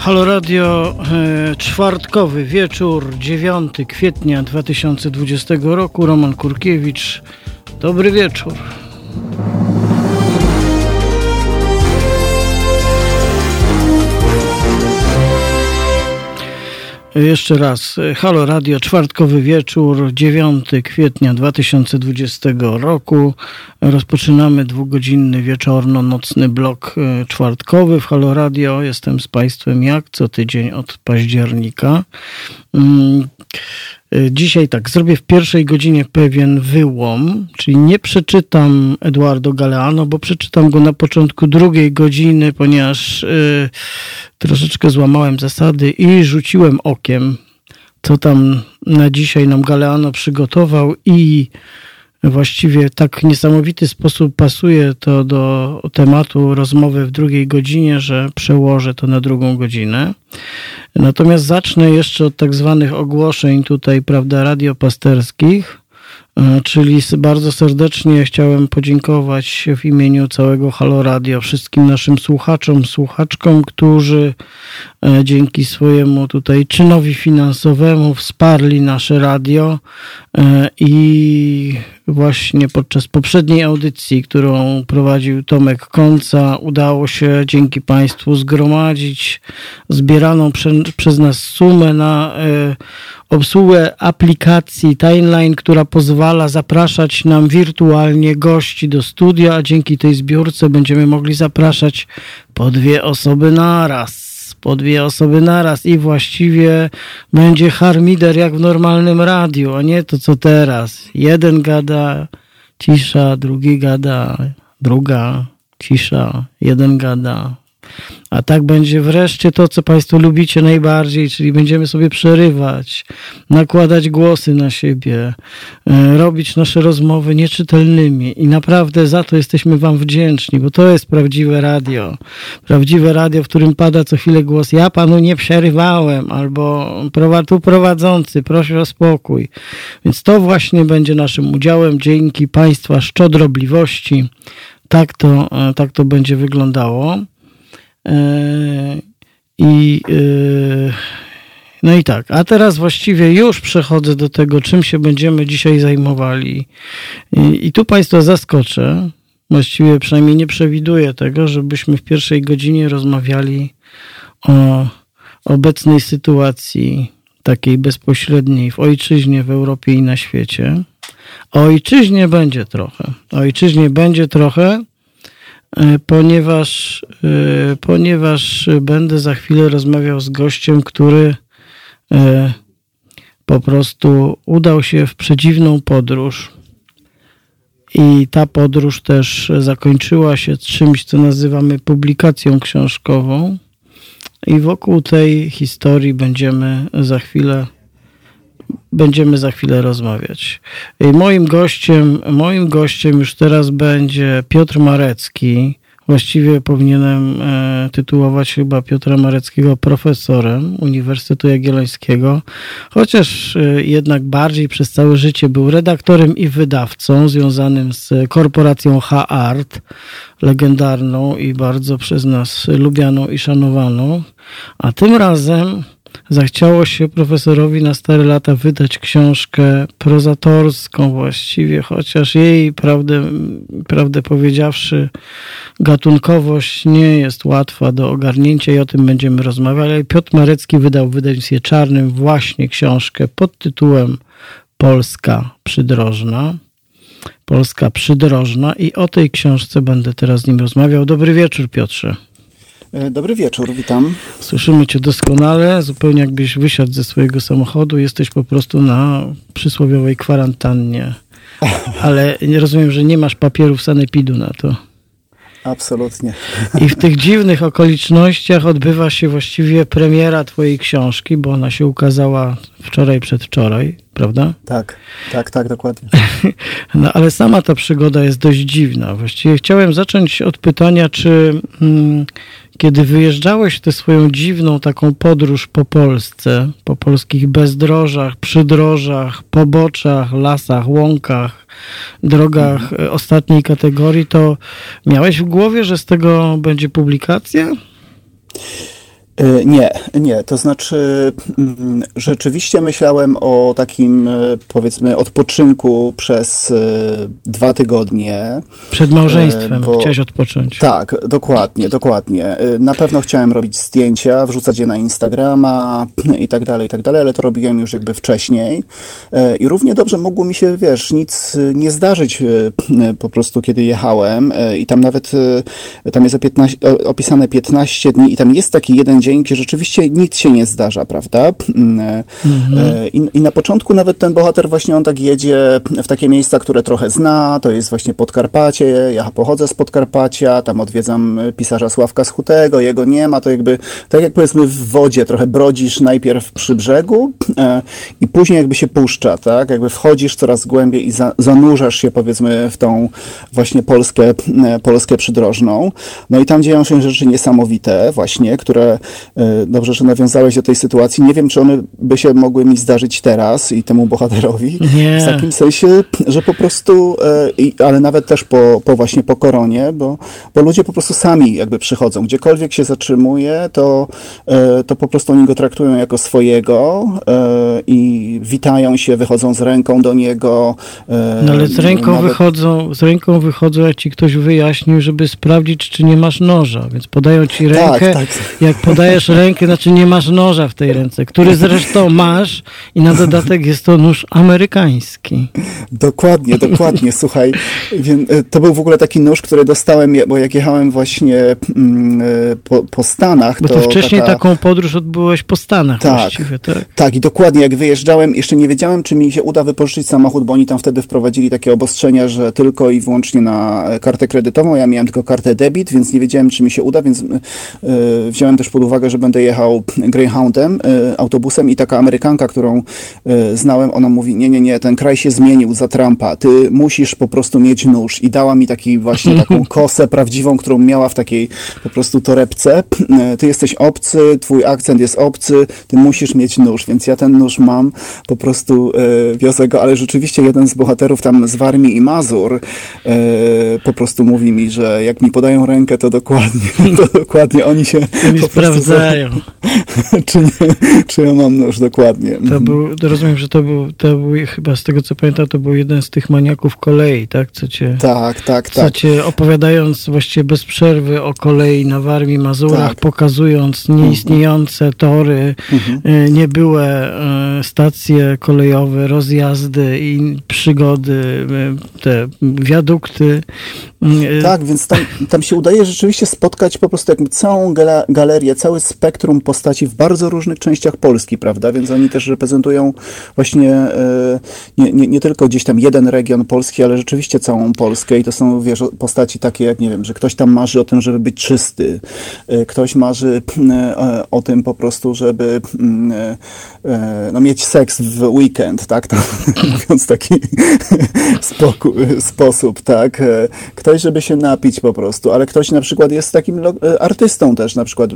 Halo Radio, e, czwartkowy wieczór, 9 kwietnia 2020 roku. Roman Kurkiewicz. Dobry wieczór. Jeszcze raz, Halo Radio, czwartkowy wieczór, 9 kwietnia 2020 roku. Rozpoczynamy dwugodzinny wieczorno-nocny blok e, czwartkowy w Halo Radio. Jestem z Państwem jak co tydzień od października. Mm, Y, dzisiaj tak, zrobię w pierwszej godzinie pewien wyłom, czyli nie przeczytam Eduardo Galeano, bo przeczytam go na początku drugiej godziny, ponieważ y, troszeczkę złamałem zasady i rzuciłem okiem, co tam na dzisiaj nam Galeano przygotował i właściwie tak niesamowity sposób pasuje to do tematu rozmowy w drugiej godzinie, że przełożę to na drugą godzinę. Natomiast zacznę jeszcze od tak zwanych ogłoszeń tutaj, prawda, radiopasterskich. E, czyli bardzo serdecznie chciałem podziękować w imieniu całego Halo Radio wszystkim naszym słuchaczom, słuchaczkom, którzy dzięki swojemu tutaj czynowi finansowemu wsparli nasze radio e, i właśnie podczas poprzedniej audycji, którą prowadził Tomek Końca, udało się dzięki Państwu zgromadzić zbieraną prze, przez nas sumę na obsługę aplikacji Timeline, która pozwala zapraszać nam wirtualnie gości do studia, a dzięki tej zbiórce będziemy mogli zapraszać po dwie osoby naraz. Po dwie osoby naraz i właściwie będzie harmider jak w normalnym radiu, a nie to co teraz. Jeden gada, cisza, drugi gada, druga, cisza, jeden gada, a tak będzie wreszcie to, co Państwo lubicie najbardziej, czyli będziemy sobie przerywać, nakładać głosy na siebie, e, robić nasze rozmowy nieczytelnymi. I naprawdę za to jesteśmy Wam wdzięczni, bo to jest prawdziwe radio. Prawdziwe radio, w którym pada co chwilę głos: Ja Panu nie przerywałem, albo tu prowadzący, proszę o spokój. Więc to właśnie będzie naszym udziałem dzięki Państwa szczodrobliwości. Tak to, e, tak to będzie wyglądało. E, I e, no i tak, a teraz właściwie już przechodzę do tego, czym się będziemy dzisiaj zajmowali. I, i tu Państwa zaskoczę. Właściwie przynajmniej nie przewiduję tego, żebyśmy w pierwszej godzinie rozmawiali o obecnej sytuacji takiej bezpośredniej w ojczyźnie, w Europie i na świecie. O ojczyźnie będzie trochę. O ojczyźnie będzie trochę, ponieważ, e, ponieważ będę za chwilę rozmawiał z gościem, który e, po prostu udał się w przedziwną podróż. I ta podróż też zakończyła się czymś, co nazywamy publikacją książkową. I wokół tej historii będziemy za chwilę będziemy za chwilę rozmawiać. Moim gościem, moim gościem już teraz będzie Piotr Marecki. Właściwie powinienem e, tytułować chyba Piotra Mareckiego profesorem Uniwersytetu Jagiellońskiego, chociaż e, jednak bardziej przez całe życie był redaktorem i wydawcą związanym z korporacją H-Art, legendarną i bardzo przez nas lubianą i szanowaną. A tym razem Zachciało się profesorowi na stare lata wydać książkę prozatorską właściwie, chociaż jej, prawdę, prawdę powiedziawszy, gatunkowość nie jest łatwa do ogarnięcia i o tym będziemy rozmawiali. Piotr Marecki wydał w wydawnictwie czarnym właśnie książkę pod tytułem Polska przydrożna. Polska przydrożna i o tej książce będę teraz z nim rozmawiał. Dobry wieczór, Piotrze. E, dobry wieczór, witam. Słyszymy Cię doskonale, zupełnie jakbyś wysiadł ze swojego samochodu. Jesteś po prostu na przysłowiowej kwarantannie. Ale nie rozumiem, że nie masz papierów sanepidu na to. Absolutnie. I w tych dziwnych okolicznościach odbywa się właściwie premiera Twojej książki, bo ona się ukazała wczoraj, przedwczoraj, prawda? Tak, tak, tak, dokładnie. No ale sama ta przygoda jest dość dziwna. Właściwie chciałem zacząć od pytania, czy mm, kiedy wyjeżdżałeś w tę swoją dziwną taką podróż po Polsce, po polskich bezdrożach, przydrożach, poboczach, lasach, łąkach, drogach mhm. ostatniej kategorii, to miałeś w głowie, że z tego będzie publikacja? E, nie, nie. To znaczy, mm, rzeczywiście myślałem o takim, e, powiedzmy, odpoczynku przez e, dwa tygodnie. Przed małżeństwem bo, chciałeś odpocząć. Tak, dokładnie, dokładnie. Na pewno chciałem robić zdjęcia, wrzucać je na Instagrama i tak dalej, i tak dalej, ale to robiłem już jakby wcześniej. I równie dobrze mogło mi się, wiesz, nic nie zdarzyć po prostu, kiedy jechałem. I tam nawet, tam jest 15, opisane 15 dni i tam jest taki jeden dzień, gdzie rzeczywiście nic się nie zdarza, prawda? Mm, e, mhm. E, I, I, na początku nawet ten bohater właśnie on tak jedzie w takie miejsca, które trochę zna, to jest właśnie Podkarpacie, ja pochodzę z Podkarpacia, tam odwiedzam pisarza Sławka Schutego, jego nie ma, to jakby, tak jak powiedzmy w wodzie, trochę brodzisz najpierw przy brzegu e, i później jakby się puszcza, tak? Jakby wchodzisz coraz głębiej i za, zanurzasz się powiedzmy w tą właśnie Polskę, Polskę przydrożną. No i tam dzieją się rzeczy niesamowite właśnie, które dobrze, że nawiązałeś do tej sytuacji. Nie wiem, czy one by się mogły mi zdarzyć teraz i temu bohaterowi. Nie. W takim sensie, że po prostu, e, ale nawet też po, po właśnie po koronie, bo, bo ludzie po prostu sami jakby przychodzą. Gdziekolwiek się zatrzymuje, to, e, to po prostu oni go traktują jako swojego i witają się, wychodzą z ręką do niego. No ale z ręką, nawet... wychodzą, z ręką wychodzą, jak ci ktoś wyjaśnił, żeby sprawdzić, czy nie masz noża, więc podają ci rękę. Tak, tak. Jak podajesz rękę, znaczy nie masz noża w tej ręce, który zresztą masz i na dodatek jest to nóż amerykański. Dokładnie, dokładnie. Słuchaj, e, to był w ogóle taki nóż, który dostałem, bo jak jechałem właśnie mm, e, po, po Stanach, bo to, to wcześniej taka... taką podróż odbyłeś po Stanach tak, właściwie, tak? Tak, i dokładnie, jak wyjeżdżałem, jeszcze nie wiedziałem, czy mi się uda wypożyczyć samochód, bo oni tam wtedy wprowadzili takie obostrzenia, że tylko i wyłącznie na kartę kredytową, ja miałem tylko kartę debit, więc nie wiedziałem, czy mi się uda, więc yy, wziąłem też pod uwagę, że będę jechał Greyhoundem, y, autobusem i taka Amerykanka, którą y, znałem, ona mówi, nie, nie, nie, ten kraj się zmienił za Trumpa, ty musisz po prostu mieć nóż. I dała mi taki właśnie taką kosę prawdziwą, którą miała w takiej po prostu torebce. Y, ty jesteś obcy, twój akcent jest obcy, ty musisz mieć nóż, więc ja ten nóż mam, po prostu wiozę go, ale rzeczywiście jeden z bohaterów tam z Warmii i Mazur po prostu mówi mi, że jak mi podają rękę, to dokładnie, to dokładnie oni się po sprawdzają. czy, nie, czy ja mam nóż dokładnie. To mhm. był, rozumiem, że to był, to był, chyba z tego co pamiętam, to był jeden z tych maniaków kolei, tak? Co cię, tak, tak, co tak. cię opowiadając właściwie bez przerwy o kolei na Warmii, Mazurach, tak. pokazując nieistniejące tory, mhm. E, niebyłe e, stacje kolejowe, rozjazdy i przygody, e, te wiadukty. Tak, więc tam, tam się udaje rzeczywiście spotkać po prostu jakby całą galerię, cały spektrum postaci w bardzo różnych częściach Polski, prawda? Więc oni też reprezentują właśnie e, nie, nie, nie, tylko gdzieś tam jeden region Polski, ale rzeczywiście całą Polskę i to są, wiesz, postaci takie jak, nie wiem, że ktoś tam marzy o tym, żeby być czysty, e, ktoś marzy o tym po prostu, żeby mm, no, mieć seks w weekend, tak? Tam, mówiąc taki spoku, sposób, tak? Ktoś, żeby się napić po prostu, ale ktoś na przykład jest takim artystą też, na przykład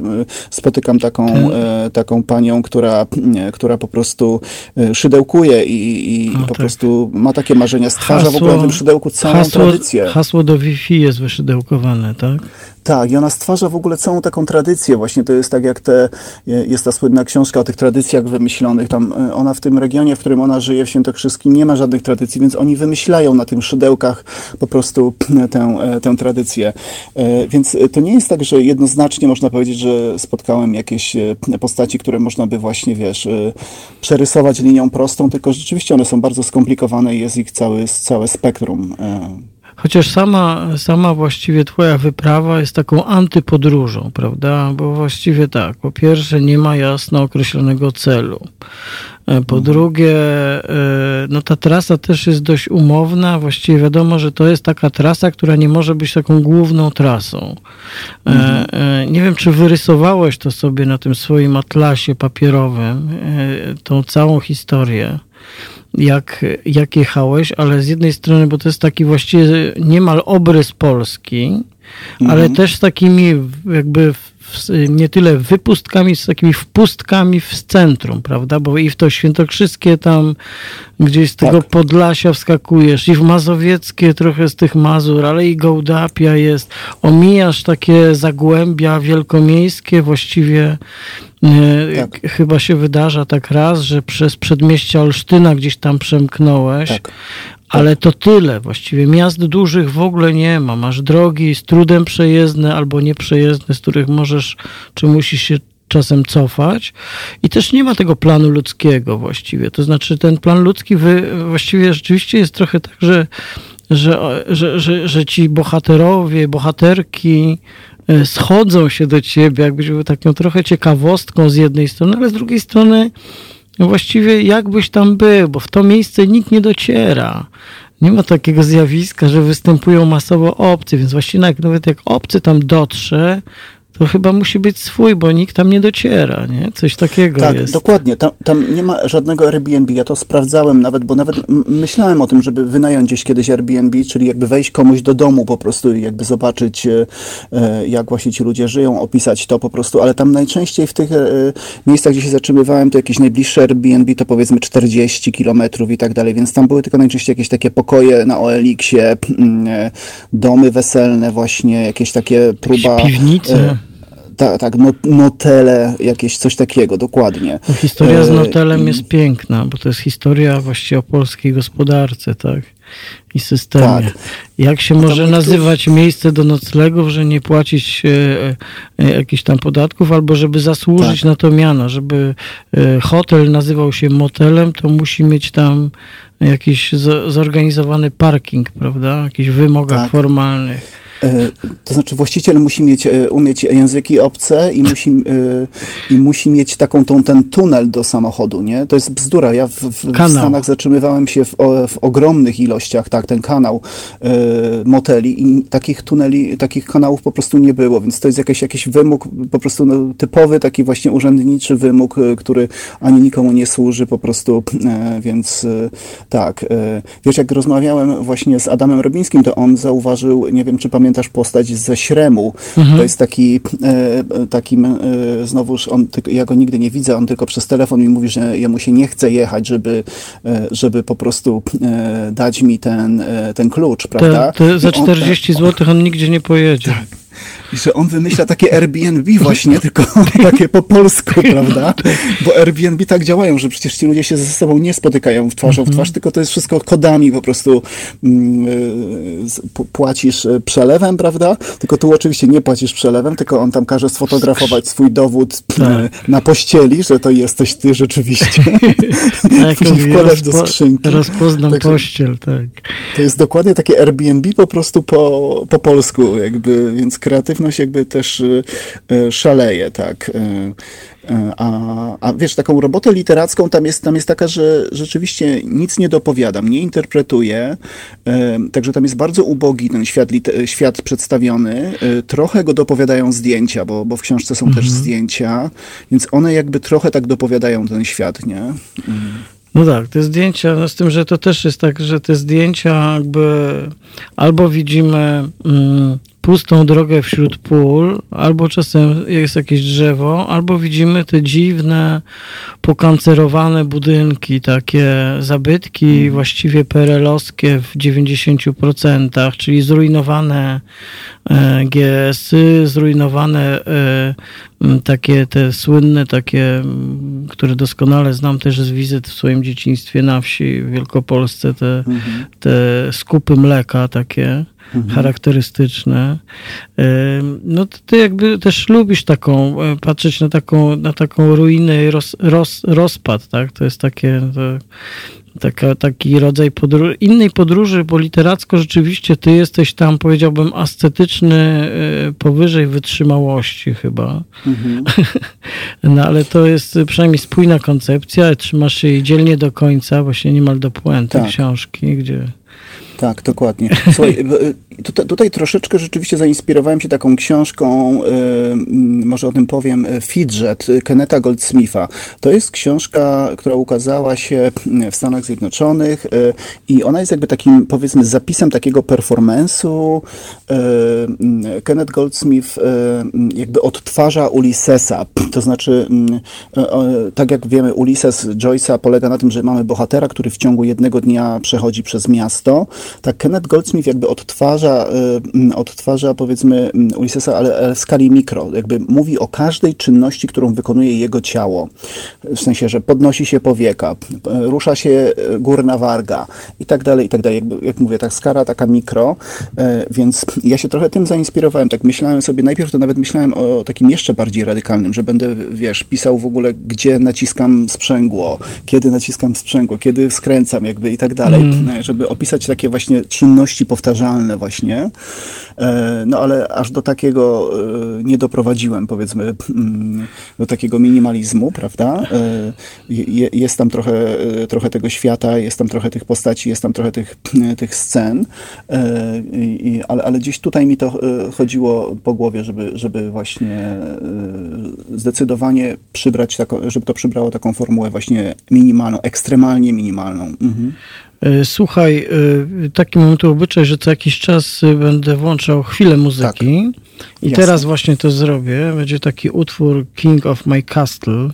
spotykam taką, tak. e, taką panią, która, która po prostu e, szydełkuje i, i, po tak. prostu ma takie marzenia, stwarza hasło, w ogóle w tym szydełku całą hasło, tradycję. Hasło do Wi-Fi jest wyszydełkowane, tak? Tak, i ona stwarza w ogóle całą taką tradycję. Właśnie to jest tak jak te, jest ta słynna książka o tych tradycjach wymyślonych. Tam e, ona w tym regionie, w którym ona żyje, w Świętokrzyskim, nie ma żadnych tradycji, więc oni wymyślają na tym szydełkach po prostu tę, e, tę tradycję. E, więc to nie jest tak, że jednoznacznie można powiedzieć, że spotkałem jakieś postaci, które można by właśnie, wiesz, przerysować linią prostą, tylko rzeczywiście one są bardzo skomplikowane i jest ich cały, całe spektrum. Chociaż sama, sama właściwie twoja wyprawa jest taką antypodróżą, prawda? Bo właściwie tak, po pierwsze nie ma jasno określonego celu. E, po mhm. drugie, e, no ta trasa też jest dość umowna. Właściwie wiadomo, że to jest taka trasa, która nie może być taką główną trasą. E, mhm. Nie wiem, czy wyrysowałeś to sobie na tym swoim atlasie papierowym, tą całą historię jak, jak jechałeś, ale z jednej strony, bo to jest taki właściwie niemal obrys Polski, ale mhm. też z takimi jakby nie tyle wypustkami, z takimi wpustkami w centrum, prawda? Bo i w to świętokrzyskie tam gdzieś z tego tak. Podlasia wskakujesz i w mazowieckie trochę z tych Mazur, ale i Gołdapia jest. Omijasz takie zagłębia wielkomiejskie, właściwie e, tak. chyba się wydarza tak raz, że przez przedmieścia Olsztyna gdzieś tam przemknąłeś. Tak. Ale to tyle. Właściwie miast dużych w ogóle nie ma. Masz drogi z trudem przejezdne albo nieprzejezdne, z których możesz, czy musisz się czasem cofać i też nie ma tego planu ludzkiego właściwie. To znaczy ten plan ludzki wy, właściwie rzeczywiście jest trochę tak, że, że, że, że, że ci bohaterowie, bohaterki e, schodzą się do ciebie, jakbyś był taką trochę ciekawostką z jednej strony, ale z drugiej strony właściwie jakbyś tam był, bo w to miejsce nikt nie dociera. Nie ma takiego zjawiska, że występują masowo obcy, więc właściwie nawet jak obcy tam dotrze, to chyba musi być swój, bo nikt tam nie dociera, nie? Coś takiego tak, jest. dokładnie. Tam, tam, nie ma żadnego Airbnb. Ja to sprawdzałem nawet, bo nawet myślałem o tym, żeby wynająć gdzieś kiedyś Airbnb, czyli jakby wejść komuś do domu po prostu i jakby zobaczyć, e, e, jak właśnie ci ludzie żyją, opisać to po prostu, ale tam najczęściej w tych e, miejscach, gdzie się zatrzymywałem, to jakieś najbliższe Airbnb to powiedzmy 40 kilometrów i tak dalej, więc tam były tylko najczęściej jakieś takie pokoje na OLX-ie, domy weselne właśnie, jakieś takie próba... Piwnice tak, tak, notele, jakieś coś takiego, dokładnie. No, historia z e, notelem jest piękna, bo to jest historia właściwie o polskiej gospodarce, tak? I systemie. Tak. Jak się może nazywać miejsce do noclegów, że nie płacić e, e, jakichś tam podatków, albo żeby zasłużyć tak. na to miano, żeby e, hotel nazywał się motelem, to musi mieć tam jakiś zorganizowany parking, prawda? Jakichś wymogach tak. formalnych. E, to znaczy właściciel musi mieć, e, umieć języki obce i musi, e, i musi mieć taką tą, ten tunel do samochodu, nie? To jest bzdura. Ja w, w, w Stanach zatrzymywałem się w, w, ogromnych ilościach, tak, ten kanał moteli i takich tuneli, takich kanałów po prostu nie było, więc to jest jakiś, jakiś wymóg, po prostu no, typowy taki właśnie urzędniczy wymóg, który ani nikomu nie służy po prostu, więc tak. Wiesz, jak rozmawiałem właśnie z Adamem Robińskim, to on zauważył, nie wiem, czy pamiętasz, pamiętasz postać ze Śremu. Mhm. To jest taki, e, takim, e, znowuż on, ja go nigdy nie widzę, on tylko przez telefon mi mówi, że jemu się nie chce jechać, żeby, e, żeby po prostu dać mi ten, ten klucz, prawda? Te, te za 40 zł on nigdzie nie pojedzie. Tak. I że on wymyśla takie Airbnb właśnie, tylko takie po polsku, prawda? Bo Airbnb tak działają, że przecież ci ludzie się ze sobą nie spotykają w twarzą w twarz, tylko to jest wszystko kodami po prostu mm, y, płacisz y, przelewem, prawda? Tylko tu oczywiście nie płacisz przelewem, tylko on tam każe sfotografować swój dowód tak. na pościeli, że to jesteś ty rzeczywiście. Tak, wkładasz do skrzynki. Rozpoznam Także pościel, tak. To jest dokładnie takie Airbnb po prostu po, po polsku, jakby, więc kreatywność jakby też y, y, szaleje, tak. Y, a, a wiesz, taką robotę literacką tam jest, tam jest taka, że rzeczywiście nic nie dopowiadam, nie interpretuję, także tam jest bardzo ubogi ten świat, świat przedstawiony. Trochę go dopowiadają zdjęcia, bo, bo w książce są mhm. też zdjęcia, więc one jakby trochę tak dopowiadają ten świat, nie? Mhm. No tak, te zdjęcia, no z tym, że to też jest tak, że te zdjęcia jakby albo widzimy mm, pustą drogę wśród pól, albo czasem jest jakieś drzewo, albo widzimy te dziwne, pokancerowane budynki, takie zabytki mm. właściwie perelowskie w 90%, czyli zrujnowane e, GS-y, zrujnowane e, takie te słynne, takie, które doskonale znam też z wizyt w swoim dzieciństwie na wsi w Wielkopolsce, te, mhm. te skupy mleka takie mhm. charakterystyczne. No ty jakby też lubisz taką, e, patrzeć na taką, na taką ruinę i roz, roz, rozpad, tak? To jest takie, to, taka, taki rodzaj podróży, innej podróży, bo literacko rzeczywiście ty jesteś tam, powiedziałbym, ascetyczny e, powyżej wytrzymałości chyba. Mhm. no ale to jest przynajmniej spójna koncepcja, trzymasz się jej dzielnie do końca, właśnie niemal do puenty tak. książki, gdzie Tak, dokładnie. Słuchaj, tutaj, tutaj, troszeczkę rzeczywiście zainspirowałem się taką książką, może o tym powiem, Fidget Kenneta Goldsmitha. To jest książka, która ukazała się w Stanach Zjednoczonych i ona jest jakby takim, powiedzmy, zapisem takiego performance'u. Kenneth Goldsmith jakby odtwarza Ulyssesa, to znaczy, tak jak wiemy, Ulysses Joyce'a polega na tym, że mamy bohatera, który w ciągu jednego dnia przechodzi przez miasto, tak Kenneth Goldsmith jakby odtwarza, y, odtwarza powiedzmy Ulyssesa, ale w skali mikro. Jakby mówi o każdej czynności, którą wykonuje jego ciało. W sensie, że podnosi się powieka, rusza się y, górna warga i tak dalej, i tak dalej. Jakby, jak mówię, tak skala taka mikro, y, więc ja się trochę tym zainspirowałem. Tak myślałem sobie, najpierw to nawet myślałem o takim jeszcze bardziej radykalnym, że będę, wiesz, pisał w ogóle, gdzie naciskam sprzęgło, kiedy naciskam sprzęgło, kiedy skręcam jakby i tak dalej, mm. żeby opisać takie właśnie czynności powtarzalne właśnie, e, no ale aż do takiego e, nie doprowadziłem, powiedzmy, mm, do takiego minimalizmu, prawda? E, jest tam trochę, trochę tego świata, jest tam trochę tych postaci, jest tam trochę tych, tych scen, ale, ale gdzieś tutaj mi to chodziło po głowie, żeby, żeby właśnie zdecydowanie przybrać taką, żeby to przybrało taką formułę właśnie minimalną, ekstremalnie minimalną. Mhm. E, słuchaj, e, taki mam tu obyczaj, że co jakiś czas e, będę włączał chwilę muzyki tak. i Jasne. teraz właśnie to zrobię. Będzie taki utwór King of My Castle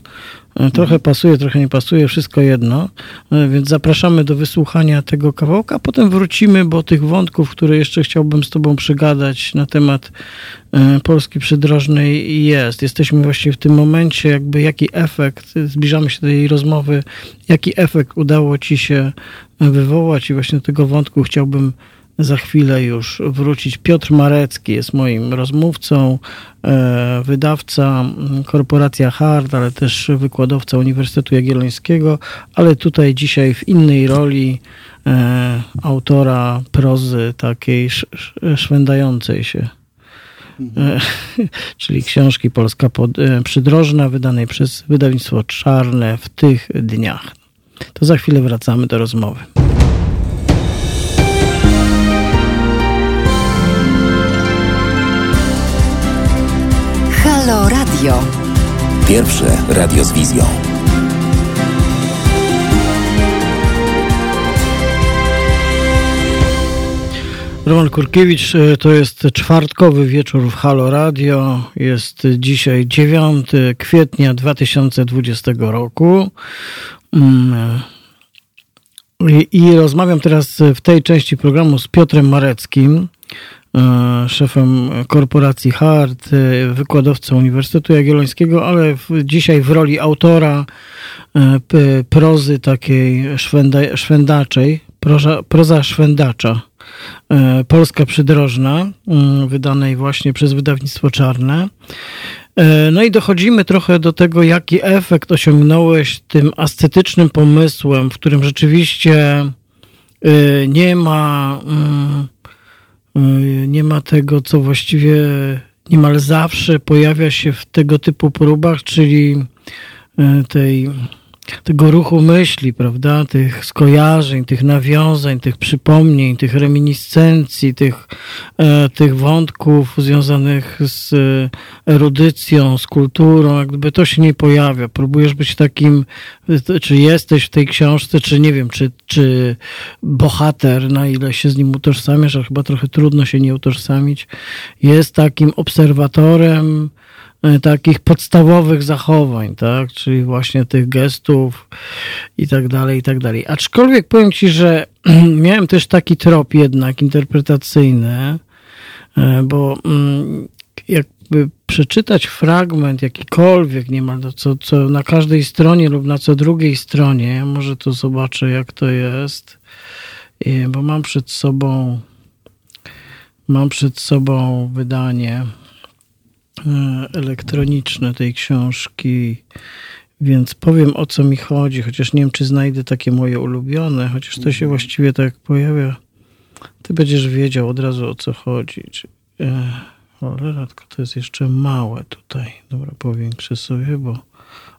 trochę pasuje, trochę nie pasuje, wszystko jedno. E, więc zapraszamy do wysłuchania tego kawałka, a potem wrócimy, bo tych wątków, które jeszcze chciałbym z Tobą przygadać na temat e, Polski przydrożnej jest. Jesteśmy właśnie w tym momencie, jakby jaki efekt, zbliżamy się do tej rozmowy, jaki efekt udało Ci się wywołać i właśnie do tego wątku chciałbym za chwilę już wrócić. Piotr Marecki jest moim rozmówcą, e, wydawca korporacja Hard, ale też wykładowca Uniwersytetu Jagiellońskiego, ale tutaj dzisiaj w innej roli e, autora prozy takiej szwendającej się. Mhm. czyli książki Polska pod, e, Przydrożna, wydanej przez wydawnictwo Czarne w tych dniach. To za chwilę wracamy do rozmowy. Halo Radio. Pierwsze radio z wizją. Roman Kurkiewicz, e, to jest czwartkowy wieczór w Halo Radio. Jest dzisiaj 9 kwietnia 2020 roku. Mm, e, I, I rozmawiam teraz w tej części programu z Piotrem Mareckim. E, szefem korporacji Hart, e, wykładowcą Uniwersytetu Jagiellońskiego, ale w, dzisiaj w roli autora e, prozy takiej szwenda, szwendaczej, proza, proza szwendacza. Polska Przydrożna, wydanej właśnie przez wydawnictwo Czarne. No i dochodzimy trochę do tego, jaki efekt osiągnąłeś tym ascetycznym pomysłem, w którym rzeczywiście nie ma Y, nie ma tego, co właściwie niemal zawsze pojawia się w tego typu próbach, czyli y, tej tego ruchu myśli, prawda, tych skojarzeń, tych nawiązań, tych przypomnień, tych reminiscencji, tych, e, tych wątków związanych z erudycją, z kulturą, jakby to się nie pojawia. Próbujesz być takim, czy jesteś w tej książce, czy nie wiem, czy, czy bohater, na ile się z nim utożsamiasz, a chyba trochę trudno się nie utożsamić, jest takim obserwatorem, E, takich podstawowych zachowań, tak? Czyli właśnie tych gestów i tak dalej, i tak dalej. Aczkolwiek powiem Ci, że miałem też taki trop jednak interpretacyjny, e, bo mm, jakby przeczytać fragment jakikolwiek niemal, co, co na każdej stronie lub na co drugiej stronie, może to zobaczę jak to jest, bo mam przed sobą mam przed sobą wydanie E, elektroniczne tej książki, więc powiem o co mi chodzi, chociaż nie wiem, czy znajdę takie moje ulubione, chociaż to się właściwie tak pojawia. Ty będziesz wiedział od razu o co chodzi. E, cholera, tylko to jest jeszcze małe tutaj. Dobra, powiększę sobie, bo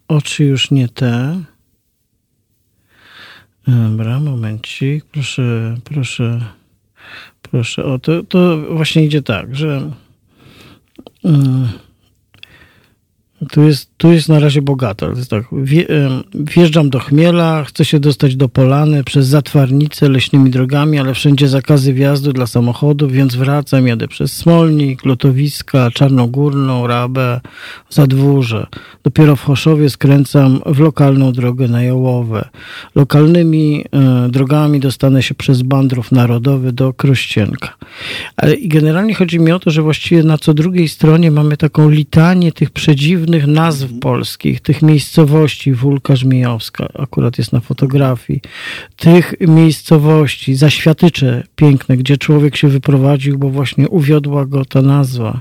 oczy już nie te. Dobra, momencik, proszę, proszę Proszę, o, to, to właśnie idzie tak, że mm, tu jest, tu jest na razie bogato. Tak, wje, wjeżdżam do Chmiela, chcę się dostać do Polany przez Zatwarnicę, leśnymi drogami, ale wszędzie zakazy wjazdu dla samochodów, więc wracam, jadę przez Smolnik, Lotowiska, Czarnogórną, Rabę, Zadwórze. Dopiero w Choszowie skręcam w lokalną drogę na Jołowe. Lokalnymi e, drogami dostanę się przez Bandrów Narodowy do Krościenka. Ale generalnie chodzi mi o to, że właściwie na co drugiej stronie mamy taką litanię tych przedziwnych nazw polskich, tych miejscowości, Wólka Żmijowska akurat jest na fotografii, tych miejscowości, zaświatycze piękne, gdzie człowiek się wyprowadził, bo właśnie uwiodła go ta nazwa.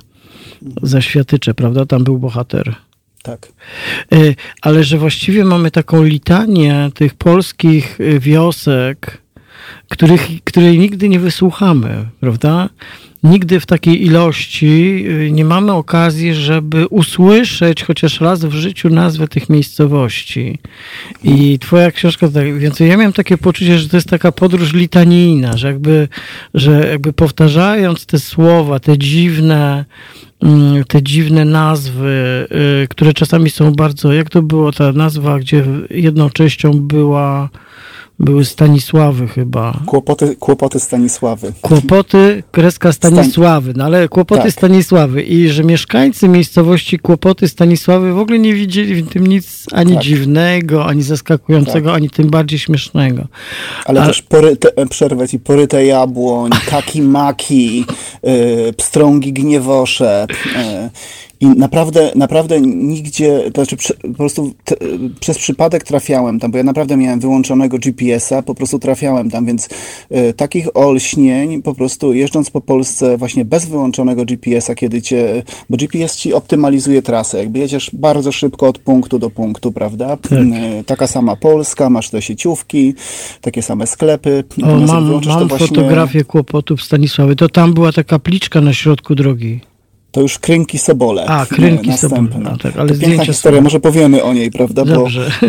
Zaświatycze, prawda? Tam był bohater. Tak. Y, ale że właściwie mamy taką litanię tych polskich y, wiosek, których, której nigdy nie wysłuchamy, prawda? Nigdy w takiej ilości y, nie mamy okazji, żeby usłyszeć chociaż raz w życiu nazwę tych miejscowości. I twoja książka, tak, więc ja miałem takie poczucie, że to jest taka podróż litanijna, że jakby, że jakby powtarzając te słowa, te dziwne, mm, te dziwne nazwy, y, które czasami są bardzo, jak to było ta nazwa, gdzie jedną częścią była były Stanisławy chyba. Kłopoty, kłopoty Stanisławy. Kłopoty, kreska Stanisławy, no ale kłopoty tak. Stanisławy i że mieszkańcy miejscowości Kłopoty Stanisławy w ogóle nie widzieli w tym nic ani tak. dziwnego, ani zaskakującego, tak. ani tym bardziej śmiesznego. Ale A... też poryte, przerwę ci, poryte jabłoń, kaki maki, yy, pstrągi gniewosze, yy, i naprawdę, naprawdę nigdzie, to znaczy po prostu te, przez przypadek trafiałem tam, bo ja naprawdę miałem wyłączonego GPS-a, po prostu trafiałem tam, więc y, takich olśnień po prostu jeżdżąc po Polsce właśnie bez wyłączonego GPS-a, kiedy cię, bo GPS ci optymalizuje trasę, jakby jedziesz bardzo szybko od punktu do punktu, prawda? Tak. Y, taka sama Polska, masz te sieciówki, takie same sklepy. O, mam, mam właśnie... fotografię kłopotów Stanisławy, to tam była taka pliczka na środku drogi. To już Krynki Sobole. A, Krynki Sobole. No, tak, ale to piękna historia, są... może powiemy o niej, prawda? Dobrze. Bo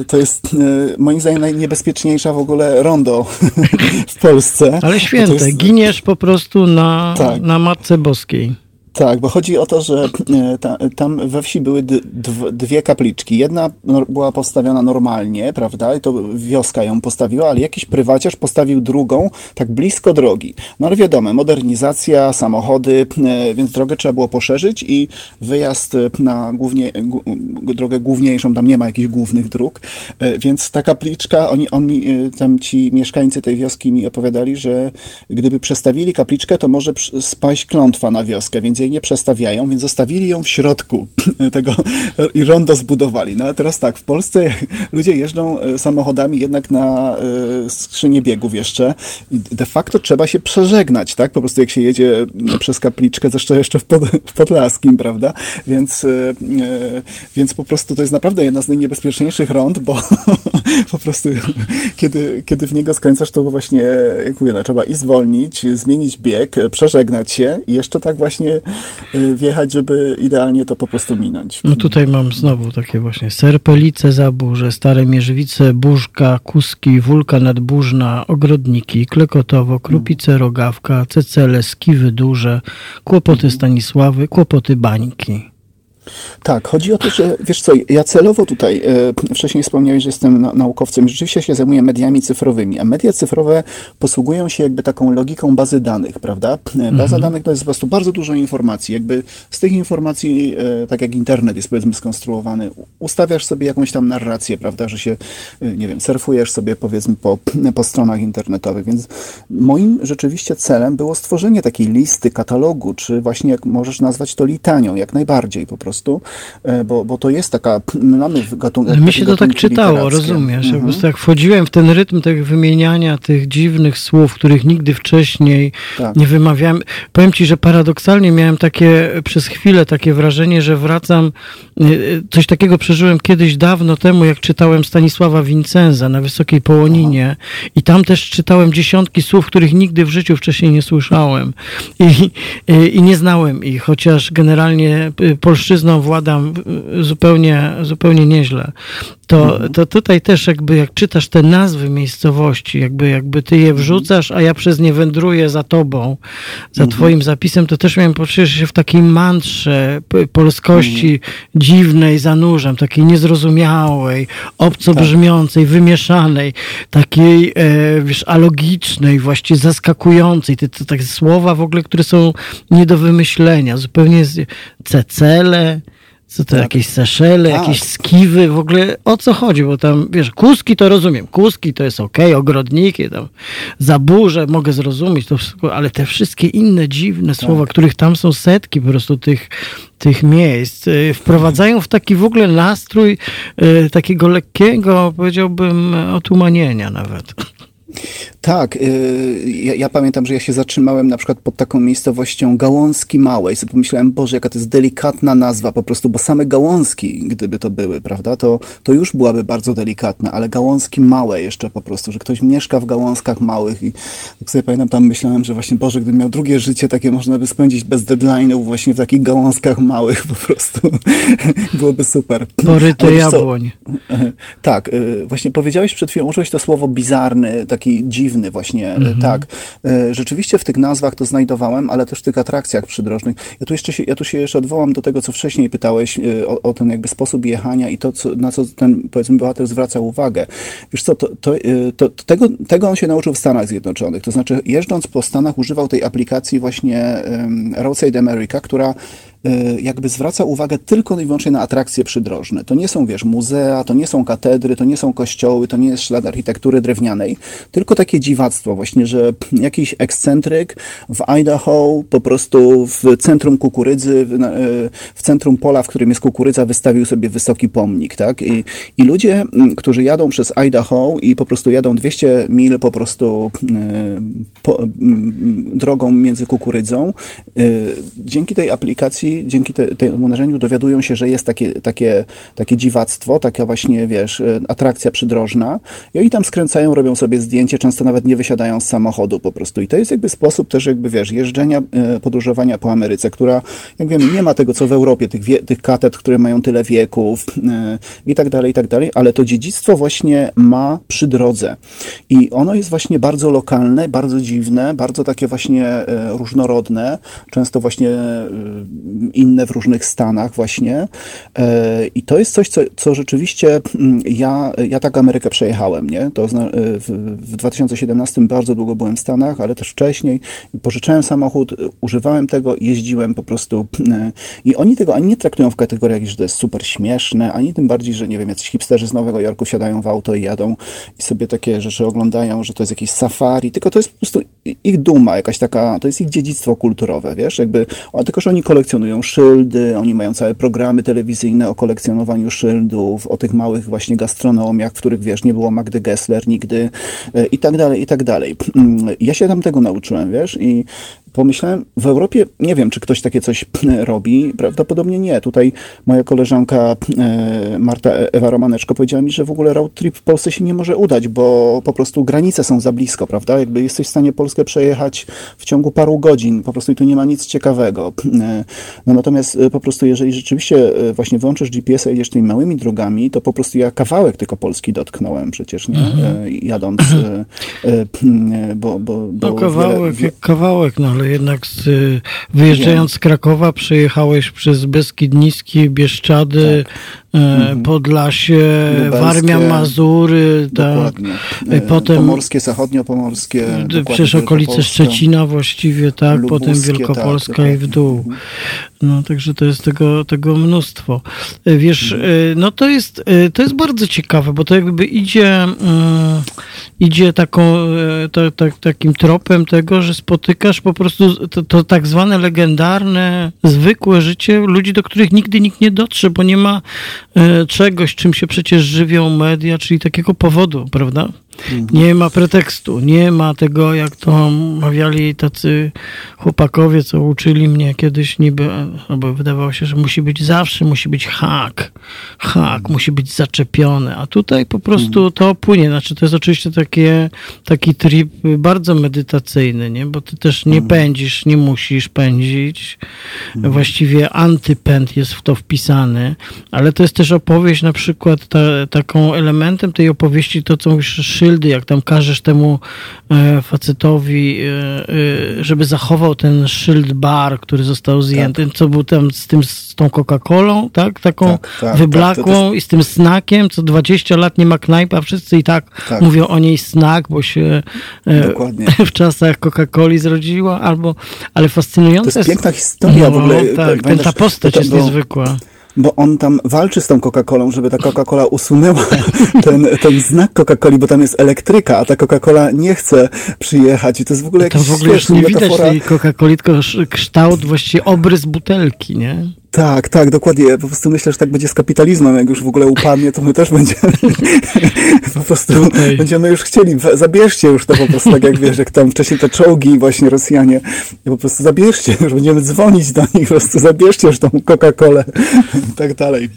y, to jest y, moim zdaniem najniebezpieczniejsza w ogóle rondo w Polsce. Ale święte, jest... giniesz po prostu na, tak. na Matce Boskiej. Tak, bo chodzi o to, że e, ta, tam we wsi były dwie kapliczki. Jedna była postawiona normalnie, prawda, i to wioska ją postawiła, ale jakiś prywaciarz postawił drugą tak blisko drogi. No ale wiadomo, modernizacja, samochody, e, więc drogę trzeba było poszerzyć i wyjazd na głównie, drogę główniejszą, tam nie ma jakichś głównych dróg, e, więc ta kapliczka, oni, oni tam ci mieszkańcy tej wioski mi opowiadali, że gdyby przestawili kapliczkę, to może spaść klątwa na wioskę, więc nie przestawiają, więc zostawili ją w środku tego i rondo zbudowali. No a teraz tak, w Polsce ludzie jeżdżą e, samochodami jednak na e, skrzynię biegów jeszcze i de facto trzeba się przeżegnać, tak? Po prostu jak się jedzie przez kapliczkę, zresztą jeszcze w, pod, w Podlaskim, prawda? Więc, e, więc po prostu to jest naprawdę jedna z najniebezpieczniejszych rond, bo po prostu kiedy, kiedy w niego skręcasz, to właśnie, jak mówię, no, trzeba i zwolnić, zmienić bieg, przeżegnać się i jeszcze tak właśnie wjechać, żeby idealnie to po prostu minąć. No tutaj mam znowu takie właśnie Serpelice, Zaburze, Stare Mierzywice, Burzka, Kuski, Wólka Nadburzna, Ogrodniki, Klekotowo, Krupice, Rogawka, Cecele, Skiwy Duże, Kłopoty Stanisławy, Kłopoty Bańki. Tak, chodzi o to, że wiesz co, ja celowo tutaj, e, wcześniej wspomniałeś, że jestem na, naukowcem, rzeczywiście się zajmuję mediami cyfrowymi, a media cyfrowe posługują się jakby taką logiką bazy danych, prawda? E, baza mhm. danych to jest po prostu bardzo dużo informacji, jakby z tych informacji, e, tak jak internet jest powiedzmy skonstruowany, ustawiasz sobie jakąś tam narrację, prawda, że się, e, nie wiem, surfujesz sobie powiedzmy po, po stronach internetowych, więc moim rzeczywiście celem było stworzenie takiej listy, katalogu, czy właśnie jak możesz nazwać to litanią, jak najbardziej po prostu prostu, e, bo, bo to jest taka, mamy gatunek. Mi się to tak czytało, rozumiesz? Mhm. Po prostu jak wchodziłem w ten rytm tego wymieniania tych dziwnych słów, których nigdy wcześniej tak. nie wymawiałem. Powiem ci, że paradoksalnie miałem takie przez chwilę takie wrażenie, że wracam. E, coś takiego przeżyłem kiedyś dawno temu, jak czytałem Stanisława Vincenza na Wysokiej Połoninie Aha. i tam też czytałem dziesiątki słów, których nigdy w życiu wcześniej nie słyszałem i, i, i nie znałem ich, chociaż generalnie polszczyzna mężczyzną władam zupełnie, zupełnie nieźle. To, mhm. to tutaj też jakby jak czytasz te nazwy miejscowości, jakby, jakby ty je wrzucasz, a ja przez nie wędruję za tobą, za mhm. twoim zapisem, to też miałem poczucie, że się w takiej mantrze polskości mhm. dziwnej zanurzam, takiej niezrozumiałej, obco brzmiącej, wymieszanej, takiej, e, wiesz, alogicznej, właściwie zaskakującej. Te, te, te słowa w ogóle, które są nie do wymyślenia, zupełnie cecele, co to, jakieś Seszele, tak. jakieś skiwy, w ogóle o co chodzi? Bo tam, wiesz, kuski to rozumiem, kuski to jest ok, ogrodniki, tam zaburze mogę zrozumieć, to wszystko, ale te wszystkie inne dziwne tak. słowa, których tam są setki po prostu tych, tych miejsc, y, wprowadzają w taki w ogóle nastrój y, takiego lekkiego, powiedziałbym, otumanienia nawet. Tak, y, ja, ja, pamiętam, że ja się zatrzymałem na przykład pod taką miejscowością Gałązki Małe i sobie pomyślałem, Boże, jaka to jest delikatna nazwa po prostu, bo same gałązki, gdyby to były, prawda, to, to już byłaby bardzo delikatna, ale gałązki małe jeszcze po prostu, że ktoś mieszka w gałązkach małych i tak sobie pamiętam, tam myślałem, że właśnie, Boże, gdybym miał drugie życie takie można by spędzić bez deadline'ów właśnie w takich gałązkach małych po prostu. Byłoby super. Poryte jabłoń. Tak, y, właśnie powiedziałeś przed chwilą, użyłeś to słowo bizarny, taki dziwny właśnie, e, mhm. tak. E, rzeczywiście w tych nazwach to znajdowałem, ale też w tych atrakcjach przydrożnych. Ja tu jeszcze się, ja tu się jeszcze odwołam do tego, co wcześniej pytałeś e, o, o ten jakby sposób jechania i to, co, na co ten, powiedzmy, bohater zwraca uwagę. Wiesz co, to, to, to, tego, tego on się nauczył w Stanach Zjednoczonych. To znaczy, jeżdżąc po Stanach, używał tej aplikacji właśnie um, Roadside America, która jakby zwraca uwagę tylko i wyłącznie na atrakcje przydrożne. To nie są, wiesz, muzea, to nie są katedry, to nie są kościoły, to nie jest ślad architektury drewnianej, tylko takie dziwactwo właśnie, że jakiś ekscentryk w Idaho po prostu w centrum kukurydzy, w centrum pola, w którym jest kukurydza, wystawił sobie wysoki pomnik, tak? I, i ludzie, którzy jadą przez Idaho i po prostu jadą 200 mil po prostu po, drogą między kukurydzą, y, dzięki tej aplikacji dzięki te, temu narzędziu dowiadują się, że jest takie, takie, takie dziwactwo, taka właśnie, wiesz, e, atrakcja przydrożna i oni tam skręcają, robią sobie zdjęcie, często nawet nie wysiadają z samochodu po prostu. I to jest jakby sposób też jakby, wiesz, jeżdżenia, e, podróżowania po Ameryce, która, jak wiemy, nie ma tego, co w Europie, tych, wie, tych katedr, które mają tyle wieków e, i tak dalej, i tak dalej, ale to dziedzictwo właśnie ma przy drodze. I ono jest właśnie bardzo lokalne, bardzo dziwne, bardzo takie właśnie różnorodne, często właśnie inne w różnych stanach właśnie. E, I to jest coś, co, co rzeczywiście mm, ja, ja tak Amerykę przejechałem, nie? To e, w, w 2017 bardzo długo byłem w Stanach, ale też wcześniej. Pożyczałem samochód, używałem tego, jeździłem po prostu e, i oni tego ani nie traktują w kategoriach, że to jest super śmieszne, ani tym bardziej, że nie wiem, jacyś hipsterzy z Nowego Jorku siadają w auto i jadą i sobie takie rzeczy oglądają, że to jest jakieś safari, tylko to jest po prostu ich duma, jakaś taka, to jest ich dziedzictwo kulturowe, wiesz, jakby, tylko, że oni kolekcjonują kolekcjonują szyldy, oni mają całe programy telewizyjne o kolekcjonowaniu szyldów, o tych małych właśnie gastronomiach, w których, wiesz, nie było Magdy Gessler nigdy e, i tak dalej, i tak dalej. Mm, ja się tam tego nauczyłem, wiesz, i pomyślałem, w Europie nie wiem, czy ktoś takie coś robi. Prawdopodobnie nie. Tutaj moja koleżanka e, Marta e, Ewa Romaneczko powiedziała mi, że w ogóle road trip w Polsce się nie może udać, bo po prostu granice są za blisko, prawda? Jakby jesteś w stanie Polskę przejechać w ciągu paru godzin, po prostu i tu nie ma nic ciekawego. E, no natomiast po prostu, jeżeli rzeczywiście właśnie włączysz GPS-a i jedziesz tymi małymi drogami, to po prostu ja kawałek tylko Polski dotknąłem przecież, nie? Mhm. Jadąc, bo... bo, bo no kawałek, wiele, kawałek, no ale ale jednak z, wyjeżdżając z Krakowa przejechałeś przez Beskid Niski, Bieszczady, tak. E, mhm. Podlasie, Lubelskie, Warmia, Mazury, tak. E, potem Pomorskie, Zachodnio-Pomorskie. Przecież okolice Szczecina właściwie, tak, Lubuskie, potem Wielkopolska tak, i w dół. Mhm. No, także to jest tego, tego mnóstwo. E, wiesz, mhm. no to jest, to jest bardzo ciekawe, bo to jakby idzie, idzie taką, takim tropem tego, że spotykasz po prostu to, to tak zwane legendarne, zwykłe życie ludzi, do których nigdy nikt nie dotrze, bo nie ma E, czegoś, czym się przecież żywią media, czyli takiego powodu, prawda? Nie ma pretekstu, nie ma tego, jak to mawiali tacy chłopakowie, co uczyli mnie kiedyś niby, albo wydawało się, że musi być zawsze, musi być hak, hak, musi być zaczepiony, a tutaj po prostu to płynie, znaczy to jest oczywiście takie, taki trip bardzo medytacyjny, nie? bo ty też nie pędzisz, nie musisz pędzić, właściwie antypęd jest w to wpisany, ale to jest też opowieść na przykład, ta, taką elementem tej opowieści, to co mówisz, szyldy, jak tam każesz temu e, facetowi, e, e, żeby zachował ten szyld bar, który został zjęty, co był tam z tym, z tą Coca-Colą, tak? Taką Tak, tak, wyblakłą tak, to też- i z tym snakiem, co 20 lat nie ma knajpa, wszyscy i tak, Tak. mówią o niej snak, bo się Dokładnie. w czasach Coca-Coli zrodziła, albo, ale fascynujące To jest piękna historia w ogóle. Tak, ten, ta postać jest niezwykła. Bo on tam walczy z tą Coca-Colą, żeby ta Coca-Cola usunęła ten, ten znak Coca-Coli, bo tam jest elektryka, a ta Coca-Cola nie chce przyjechać. I to jest w ogóle To jakiś w ogóle już nie widać metafora. tej Coca-Coli, tylko sz- kształt, właściwie obrys butelki, nie? Tak, tak, dokładnie. Po prostu myślę, że tak będzie z kapitalizmem. Jak już w ogóle upadnie, to my też będziemy po prostu Tutaj. będziemy już chcieli, zabierzcie już to po prostu, tak jak wiesz, jak tam wcześniej te czołgi właśnie Rosjanie, i po prostu zabierzcie, już będziemy dzwonić do nich, po prostu zabierzcie już tą Coca-Colę i tak dalej.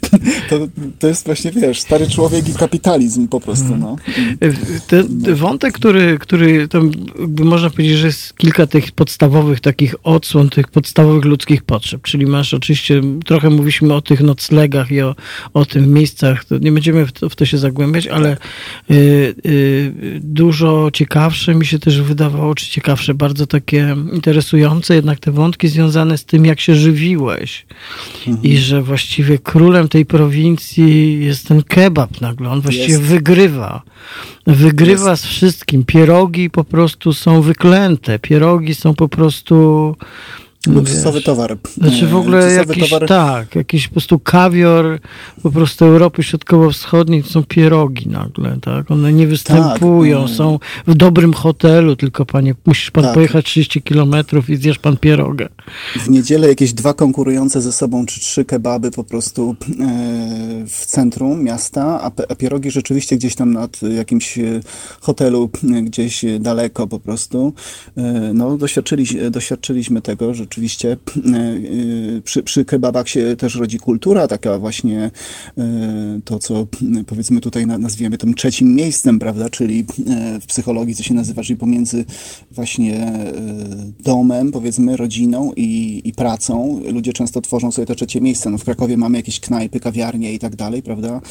To, to jest właśnie, wiesz, stary człowiek i kapitalizm po prostu, no. Ten wątek, który, który tam można powiedzieć, że jest kilka tych podstawowych takich odsłon, tych podstawowych ludzkich potrzeb. Czyli masz oczywiście, trochę mówiliśmy o tych noclegach i o, o tym miejscach, to nie będziemy w to, w to się zagłębiać, ale y, y, dużo ciekawsze mi się też wydawało, czy ciekawsze, bardzo takie interesujące jednak te wątki związane z tym, jak się żywiłeś. I że właściwie królem tej prowincji jest ten kebab nagle. On właściwie Jest. wygrywa. Wygrywa z wszystkim. Pierogi po prostu są wyklęte. Pierogi są po prostu. Luksusowy towar. Znaczy w ogóle luksusowy jakiś, towar. tak, jakiś po prostu kawior po prostu Europy Środkowo-Wschodniej to są pierogi nagle, tak? One nie występują, mm. są w dobrym hotelu, tylko panie, musisz pan Tak. pojechać 30 kilometrów i zjesz pan pierogę. W niedzielę jakieś dwa konkurujące ze sobą, czy trzy kebaby po prostu e, w centrum miasta, a, pierogi rzeczywiście gdzieś tam nad jakimś e, hotelu, e, gdzieś daleko po prostu. No, doświadczyli, doświadczyliśmy tego, rzeczywiście e, e, przy, przy kebabach się też rodzi kultura, taka właśnie e, to, co powiedzmy tutaj na- nazwiemy tym trzecim miejscem, prawda, czyli w psychologii, co się nazywa, czyli pomiędzy właśnie domem, powiedzmy, rodziną i, i pracą. Ludzie często tworzą sobie to trzecie miejsce. No w Krakowie mamy jakieś knajpy, kawiarnie i tak dalej, prawda?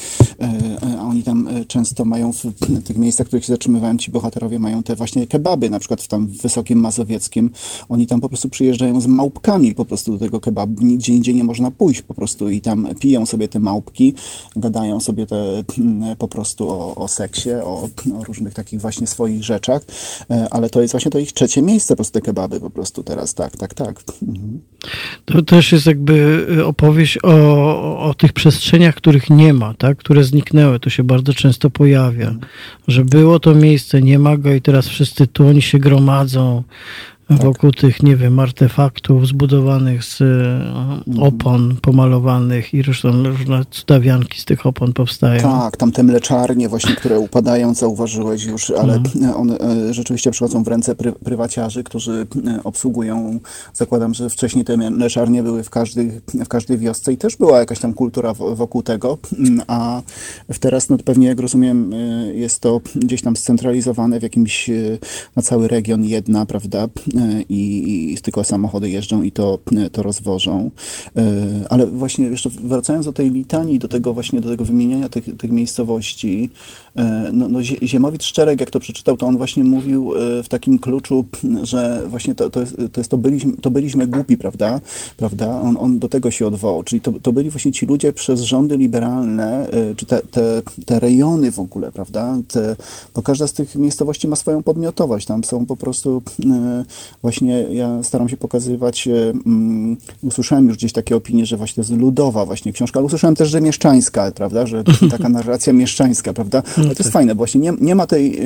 A oni tam często mają w tych miejscach, w których się zatrzymywałem, ci bohaterowie mają te właśnie kebaby, na przykład w tam Wysokim Mazowieckim. Oni tam po prostu przyjeżdżają z małpkami po prostu do tego kebabu. Nigdzie indziej nie można pójść po prostu i tam piją sobie te małpki, gadają sobie te mm, po prostu o, o seksie, o, o różnych takich właśnie swoich rzeczach, E, ale to jest właśnie to ich trzecie miejsce po prostu te kebaby po prostu teraz, tak, tak, tak. Mhm. To też jest jakby y, opowieść o, o, o tych przestrzeniach, których nie ma, tak? które zniknęły. To się bardzo często pojawia, że było to miejsce, nie ma go i teraz wszyscy tu, oni się gromadzą wokół tych, nie wiem, artefaktów zbudowanych z y, opon pomalowanych i różne, różne cudawianki z tych opon powstają. Tak, tam te mleczarnie właśnie, które upadają, zauważyłeś już, ale one e, rzeczywiście przychodzą w ręce pry, prywaciarzy, którzy e, obsługują, zakładam, że wcześniej te mleczarnie były w każdej, w każdej wiosce i też była jakaś tam kultura wokół tego, Mm, a teraz, no pewnie jak rozumiem, e, jest to gdzieś tam scentralizowane w jakimś, e, na cały region jedna, prawda, E, i, i tylko samochody jeżdżą i to, to rozwożą. E, Ale właśnie jeszcze wracając do tej litanii, do tego właśnie, do tego wymieniania tych, tych miejscowości, e, no, no Zie- Ziemowit Szczerek, jak to przeczytał, to on właśnie mówił e, w takim kluczu, że właśnie to, to, jest, to, jest to, byliśmy, to byliśmy głupi, prawda? prawda? On, on do tego się odwołał, czyli to, to byli właśnie ci ludzie przez rządy liberalne, e, czy te, te, te rejony w ogóle, prawda? Te, bo każda z tych miejscowości ma swoją podmiotowość, tam są po prostu e, właśnie, ja staram się pokazywać, e, mm, usłyszałem już gdzieś takie opinie, że właśnie to jest ludowa właśnie książka, ale usłyszałem też, że mieszczańska, prawda? Że taka narracja mieszczańska, prawda? To jest tak. fajne, właśnie nie, nie, ma tej,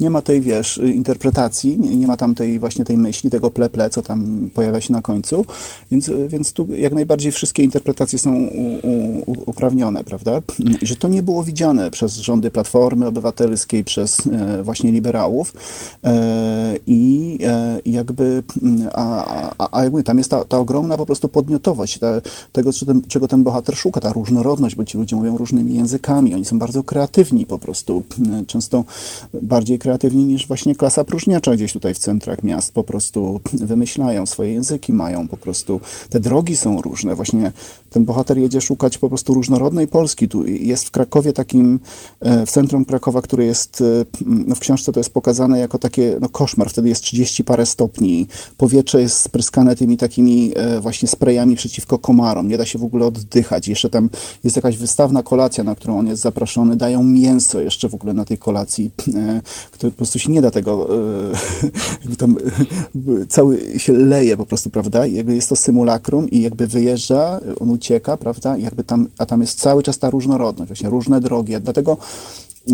nie ma tej, wiesz, interpretacji, nie, nie ma tam tej właśnie tej myśli, tego ple-ple, co tam pojawia się na końcu, więc, więc tu jak najbardziej wszystkie interpretacje są u, u, uprawnione, prawda? I że to nie było widziane przez rządy Platformy Obywatelskiej, przez właśnie liberałów i jakby, a, a, a jakby tam jest ta, ta ogromna po prostu podmiotowość ta, tego, czego ten bohater szuka, ta różnorodność, bo ci ludzie mówią różnymi językami, oni są bardzo kreatywni po prostu, często bardziej kreatywni niż właśnie klasa próżniacza gdzieś tutaj w centrach miast, po prostu wymyślają swoje języki, mają po prostu, te drogi są różne, właśnie ten bohater jedzie szukać po prostu różnorodnej Polski, tu jest w Krakowie takim, e, w centrum Krakowa, który jest, e, no w książce to jest pokazane jako takie, no koszmar, wtedy jest 30 parę stopni, powietrze jest spryskane tymi takimi e, właśnie sprayami przeciwko komarom, nie da się w ogóle oddychać, jeszcze tam jest jakaś wystawna kolacja, na którą on jest zaproszony, dają mięso jeszcze w ogóle na tej kolacji, które po prostu się nie da tego, jakby tam cały się leje po prostu, prawda, jakby jest to symulakrum i jakby wyjeżdża, on ucieka, prawda, jakby tam, a tam jest cały czas ta różnorodność, właśnie różne drogi, dlatego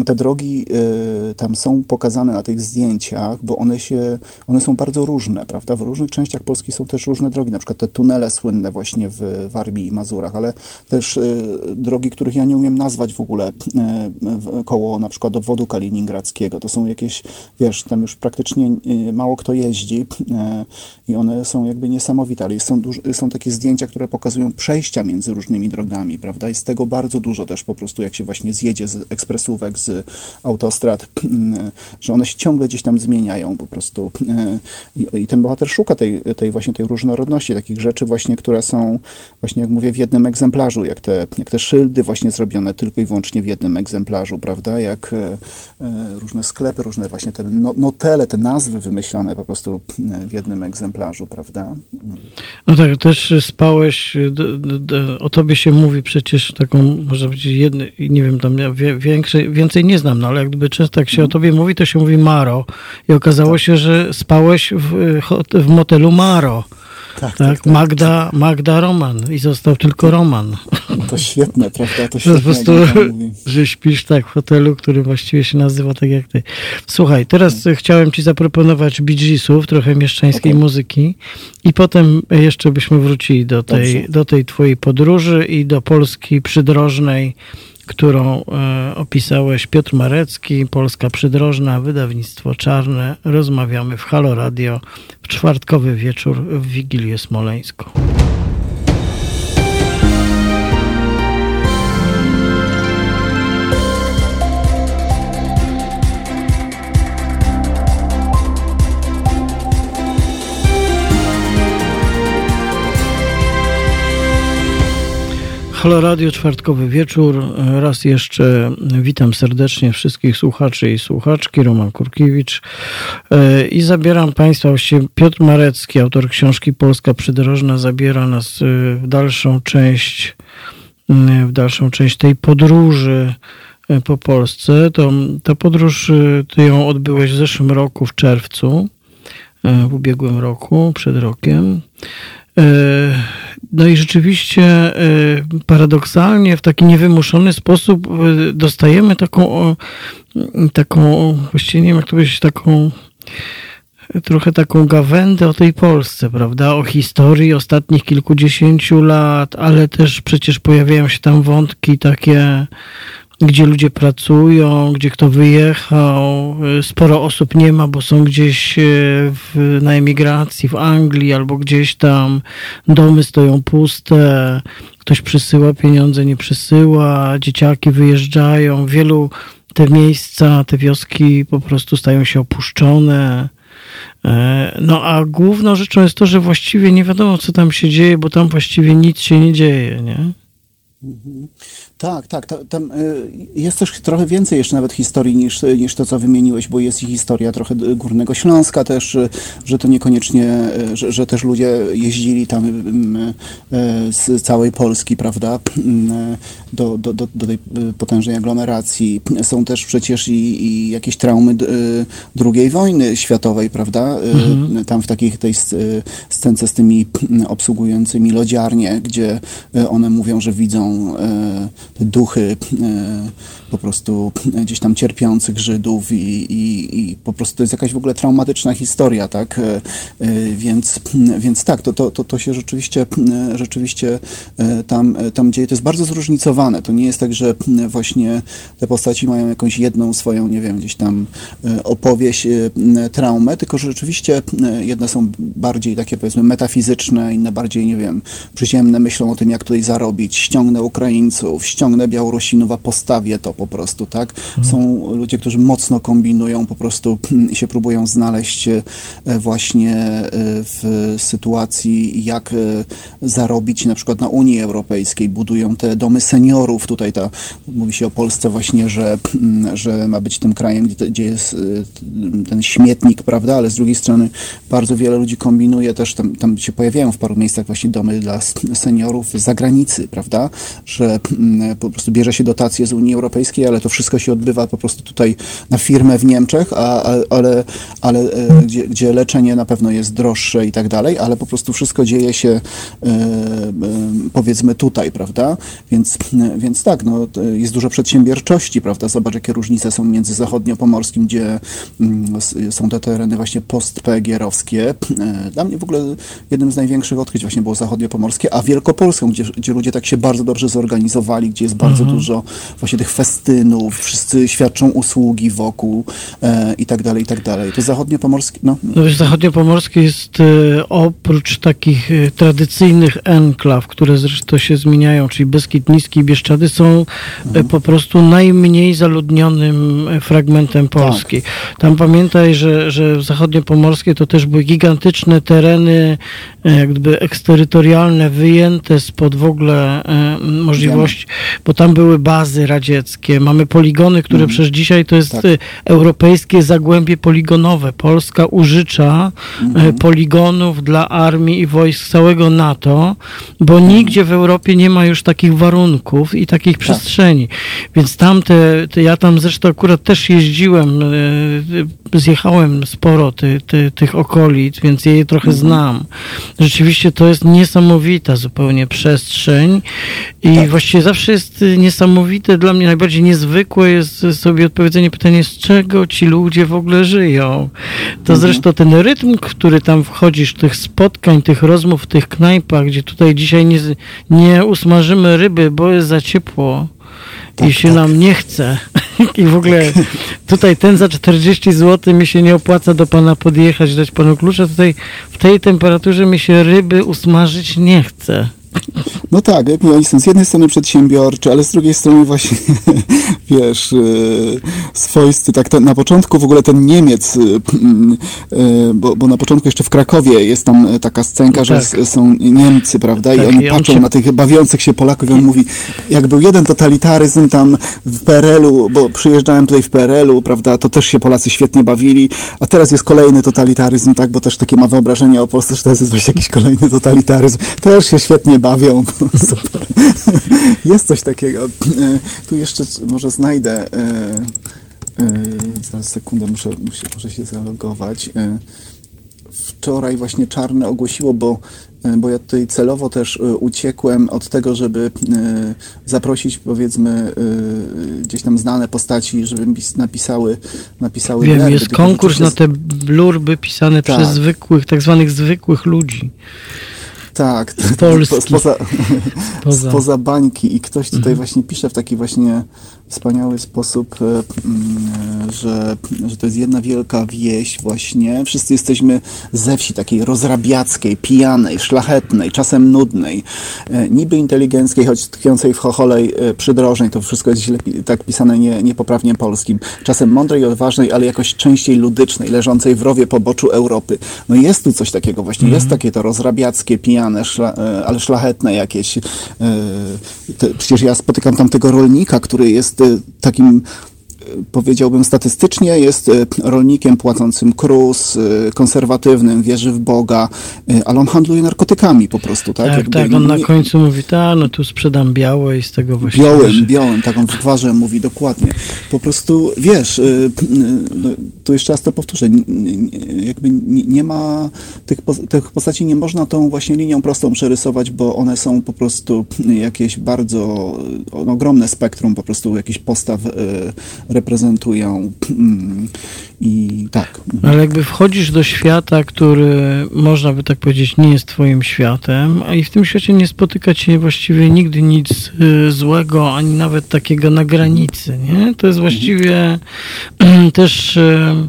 te drogi y, tam są pokazane na tych zdjęciach, bo one się, one są bardzo różne, prawda? W różnych częściach Polski są też różne drogi, na przykład te tunele słynne właśnie w Warmii i Mazurach, ale też y, drogi, których ja nie umiem nazwać w ogóle y, koło na przykład obwodu kaliningradzkiego. To są jakieś, wiesz, tam już praktycznie mało kto jeździ i one są jakby niesamowite, ale są, są takie zdjęcia, które pokazują przejścia między różnymi drogami, prawda? Jest tego bardzo dużo też po prostu, jak się właśnie zjedzie z ekspresówek, z autostrad, że one się ciągle gdzieś tam zmieniają po prostu. I, i ten bohater szuka tej, tej właśnie tej różnorodności, takich rzeczy właśnie, które są właśnie, jak mówię, w jednym egzemplarzu, jak te, jak te szyldy właśnie zrobione tylko i wyłącznie w jednym egzemplarzu, prawda? Jak e, e, różne sklepy, różne właśnie te no, notele, te nazwy wymyślone po prostu w jednym egzemplarzu, prawda? No tak, też spałeś, o tobie się mówi przecież taką, może być jedny, nie wiem, tam większe, więcej nie znam, no ale jakby często jak się o tobie mówi, to się mówi Maro. I okazało tak. się, że spałeś w, w motelu Maro. Tak, tak, tak, tak, Magda, Magda Roman i został tylko Roman. To świetne, prawda? To świetne, po prostu, że śpisz tak w hotelu, który właściwie się nazywa tak jak ty. Słuchaj, teraz hmm. chciałem ci zaproponować Geesów, trochę mieszczańskiej okay. muzyki i potem jeszcze byśmy wrócili do tej, do tej twojej podróży i do Polski przydrożnej, którą e, opisałeś Piotr Marecki, Polska Przydrożna, wydawnictwo Czarne. Rozmawiamy w Halo Radio w czwartkowy wieczór w Wigilię Smoleńską. Halo Radio, czwartkowy wieczór. Raz jeszcze witam serdecznie wszystkich słuchaczy i słuchaczki. Roman Kurkiewicz. E, I zabieram Państwa, właściwie Piotr Marecki, autor książki Polska Przydrożna, zabiera nas e, w dalszą część, w dalszą część tej podróży e, po Polsce. To, ta podróż, ty ją odbyłeś w zeszłym roku, w czerwcu, w ubiegłym roku, przed rokiem. No i rzeczywiście e, paradoksalnie w taki niewymuszony sposób e, dostajemy taką, taką właściwie nie wiem jak to powiedzieć, taką trochę taką gawędę o tej Polsce, prawda? O historii ostatnich kilkudziesięciu lat, ale też przecież pojawiają się tam wątki takie gdzie ludzie pracują, gdzie kto wyjechał. Sporo osób nie ma, bo są gdzieś e, w, na emigracji w Anglii albo gdzieś tam. Domy stoją puste, ktoś przysyła pieniądze, nie przysyła, dzieciaki wyjeżdżają. Wielu te miejsca, te wioski po prostu stają się opuszczone. E, no a główną rzeczą jest to, że właściwie nie wiadomo, co tam się dzieje, bo tam właściwie nic się nie dzieje, nie? Tak, tak. Tam y, jest też trochę więcej jeszcze nawet historii niż, niż to, co wymieniłeś, bo jest i historia trochę Górnego Śląska też, y, że to niekoniecznie, y, że, że też ludzie jeździli tam z całej Polski, prawda, do, do, do, do tej potężnej aglomeracji. Są też przecież i, i jakieś traumy II wojny światowej, prawda, mhm. tam w takiej tej scence z tymi obsługującymi lodziarnie, gdzie one mówią, że widzą duchy po prostu gdzieś tam cierpiących Żydów i, i, i po prostu to jest jakaś w ogóle traumatyczna historia, tak? Więc, więc tak, to, to, to, to się rzeczywiście, rzeczywiście tam, tam dzieje. To jest bardzo zróżnicowane. To nie jest tak, że właśnie te postaci mają jakąś jedną swoją, nie wiem, gdzieś tam opowieść, traumę, tylko że rzeczywiście jedne są bardziej takie powiedzmy metafizyczne, inne bardziej, nie wiem, przyziemne, myślą o tym, jak tutaj zarobić, ściągnę Ukraińców, ściągnę Białorusinów, a postawię to po prostu, tak? Są ludzie, którzy mocno kombinują po prostu i się próbują znaleźć e, właśnie e, w sytuacji, jak e, zarobić na przykład na Unii Europejskiej, budują te domy seniorów, tutaj ta, mówi się o Polsce właśnie, że, że ma być tym krajem, gdzie, gdzie jest ten śmietnik, prawda, ale z drugiej strony bardzo wiele ludzi kombinuje też, tam, tam się pojawiają w paru miejscach właśnie domy dla seniorów z zagranicy, prawda, że mm, po prostu bierze się dotacje z Unii Europejskiej, ale to wszystko się odbywa po prostu tutaj na firmę w Niemczech, a, a, ale, ale e, gdzie, gdzie leczenie na pewno jest droższe i tak dalej, ale po prostu wszystko dzieje się e, e, powiedzmy tutaj, prawda, więc, więc tak, no, jest dużo przedsiębiorczości, prawda, zobacz jakie różnice są między zachodniopomorskim, gdzie mm, są te tereny właśnie post-PGR-owskie, dla mnie w ogóle jednym z największych odkryć właśnie było zachodniopomorskie, a Wielkopolską, gdzie, gdzie ludzie tak się bardzo dobrze zorganizowali, gdzie jest bardzo mhm. dużo właśnie tych festynów, wszyscy świadczą usługi wokół e, i tak dalej, i tak dalej. To zachodniopomorskie, no. no zachodniopomorskie jest e, oprócz takich e, tradycyjnych enklaw, które zresztą się zmieniają, czyli Beskid Niski i Bieszczady są e, mhm. po prostu najmniej zaludnionym e, fragmentem Polski. Tak. Tam pamiętaj, że, że zachodniopomorskie to też były gigantyczne tereny, e, jak gdyby eksterytorialne, wyjęte spod w ogóle możliwości, bo tam były bazy radzieckie, mamy poligony, które mm. przecież dzisiaj to jest tak. E, europejskie zagłębie poligonowe. Polska użycza mm. poligonów dla armii i wojsk całego NATO, bo mm. nigdzie w Europie nie ma już takich warunków i takich tak. przestrzeni. Więc tamte, te, ja tam zresztą akurat też jeździłem, zjechałem sporo ty, ty, tych okolic, więc je trochę mhm. znam. Rzeczywiście to jest niesamowita zupełnie przestrzeń i tak. właściwie zawsze jest niesamowite, dla mnie najbardziej niezwykłe jest sobie odpowiedzenie pytania, z czego ci ludzie w ogóle żyją. To mhm. zresztą ten rytm, który tam wchodzisz, tych spotkań, tych rozmów w tych knajpach, gdzie tutaj dzisiaj nie, nie usmażymy ryby, bo jest za ciepło tak, i się tak. nam nie chce. I w ogóle tutaj ten za 40 zł mi się nie opłaca do pana podjechać, dać panu klucze. Tutaj w tej temperaturze mi się ryby usmażyć nie chce. No tak, jak oni są z jednej strony przedsiębiorczy, ale z drugiej strony właśnie, wiesz, e, swoisty, tak ten, na początku w ogóle ten Niemiec, e, e, bo, bo na początku jeszcze w Krakowie jest tam taka scenka, że tak. są Niemcy, prawda, tak, i oni patrzą się... na tych bawiących się Polaków i on mówi, jak był jeden totalitaryzm tam w PRL-u, bo przyjeżdżałem tutaj w PRL-u, prawda, to też się Polacy świetnie bawili, a teraz jest kolejny totalitaryzm, tak, bo też takie ma wyobrażenie o Polsce, że to jest właśnie jakiś kolejny totalitaryzm, też się świetnie bawią. Super. Jest coś takiego. E, tu jeszcze może znajdę. E, e, zaraz sekundę, muszę, muszę, się zalogować. Wczoraj właśnie Czarne ogłosiło, bo, bo ja tutaj celowo też uciekłem od tego, żeby zaprosić powiedzmy gdzieś tam znane postaci, żeby napisały napisały Wiem, jest konkurs na te blurby pisane tak. przez zwykłych, tak zwanych zwykłych ludzi. Tak, Polski. Spoza, spoza. spoza bańki i ktoś tutaj mhm. właśnie pisze w taki właśnie wspaniały sposób, e, mm, że, że to jest jedna wielka wieś właśnie. Wszyscy jesteśmy ze wsi takiej rozrabiackiej, pijanej, szlachetnej, czasem nudnej, e, niby inteligenckiej, choć tkwiącej w chocholej e, przydrożnej. To wszystko jest źle tak pisane nie, niepoprawnie polskim. Czasem mądrej odważnej, ale jakoś częściej ludycznej, leżącej w rowie poboczu Europy. No jest tu coś takiego właśnie. Jest mhm. takie to rozrabiackie, pijane, szla, ale szlachetne jakieś. Przecież ja spotykam tam tego rolnika, który jest takim powiedziałbym statystycznie, jest rolnikiem płacącym KRUS, konserwatywnym, wierzy w Boga, ale on handluje narkotykami po prostu, tak? Tak, Jakby tak, on nie- na końcu mówi, ta, no tu sprzedam białe i z tego właśnie... Białym, białym, tak on w gwarze mówi dokładnie. Po prostu, wiesz, no, tu jeszcze raz to powtórzę, jakby nie, ma, tych, tych postaci nie można tą właśnie linią prostą przerysować, bo one są po prostu jakieś bardzo, no, ogromne spektrum po prostu jakichś postaw reprezentują Mm, i tak. Ale jakby wchodzisz do świata, który można by tak powiedzieć nie jest twoim światem, a i w tym świecie nie spotyka cię właściwie nigdy nic y, złego, ani nawet takiego na granicy, nie? To jest właściwie też y,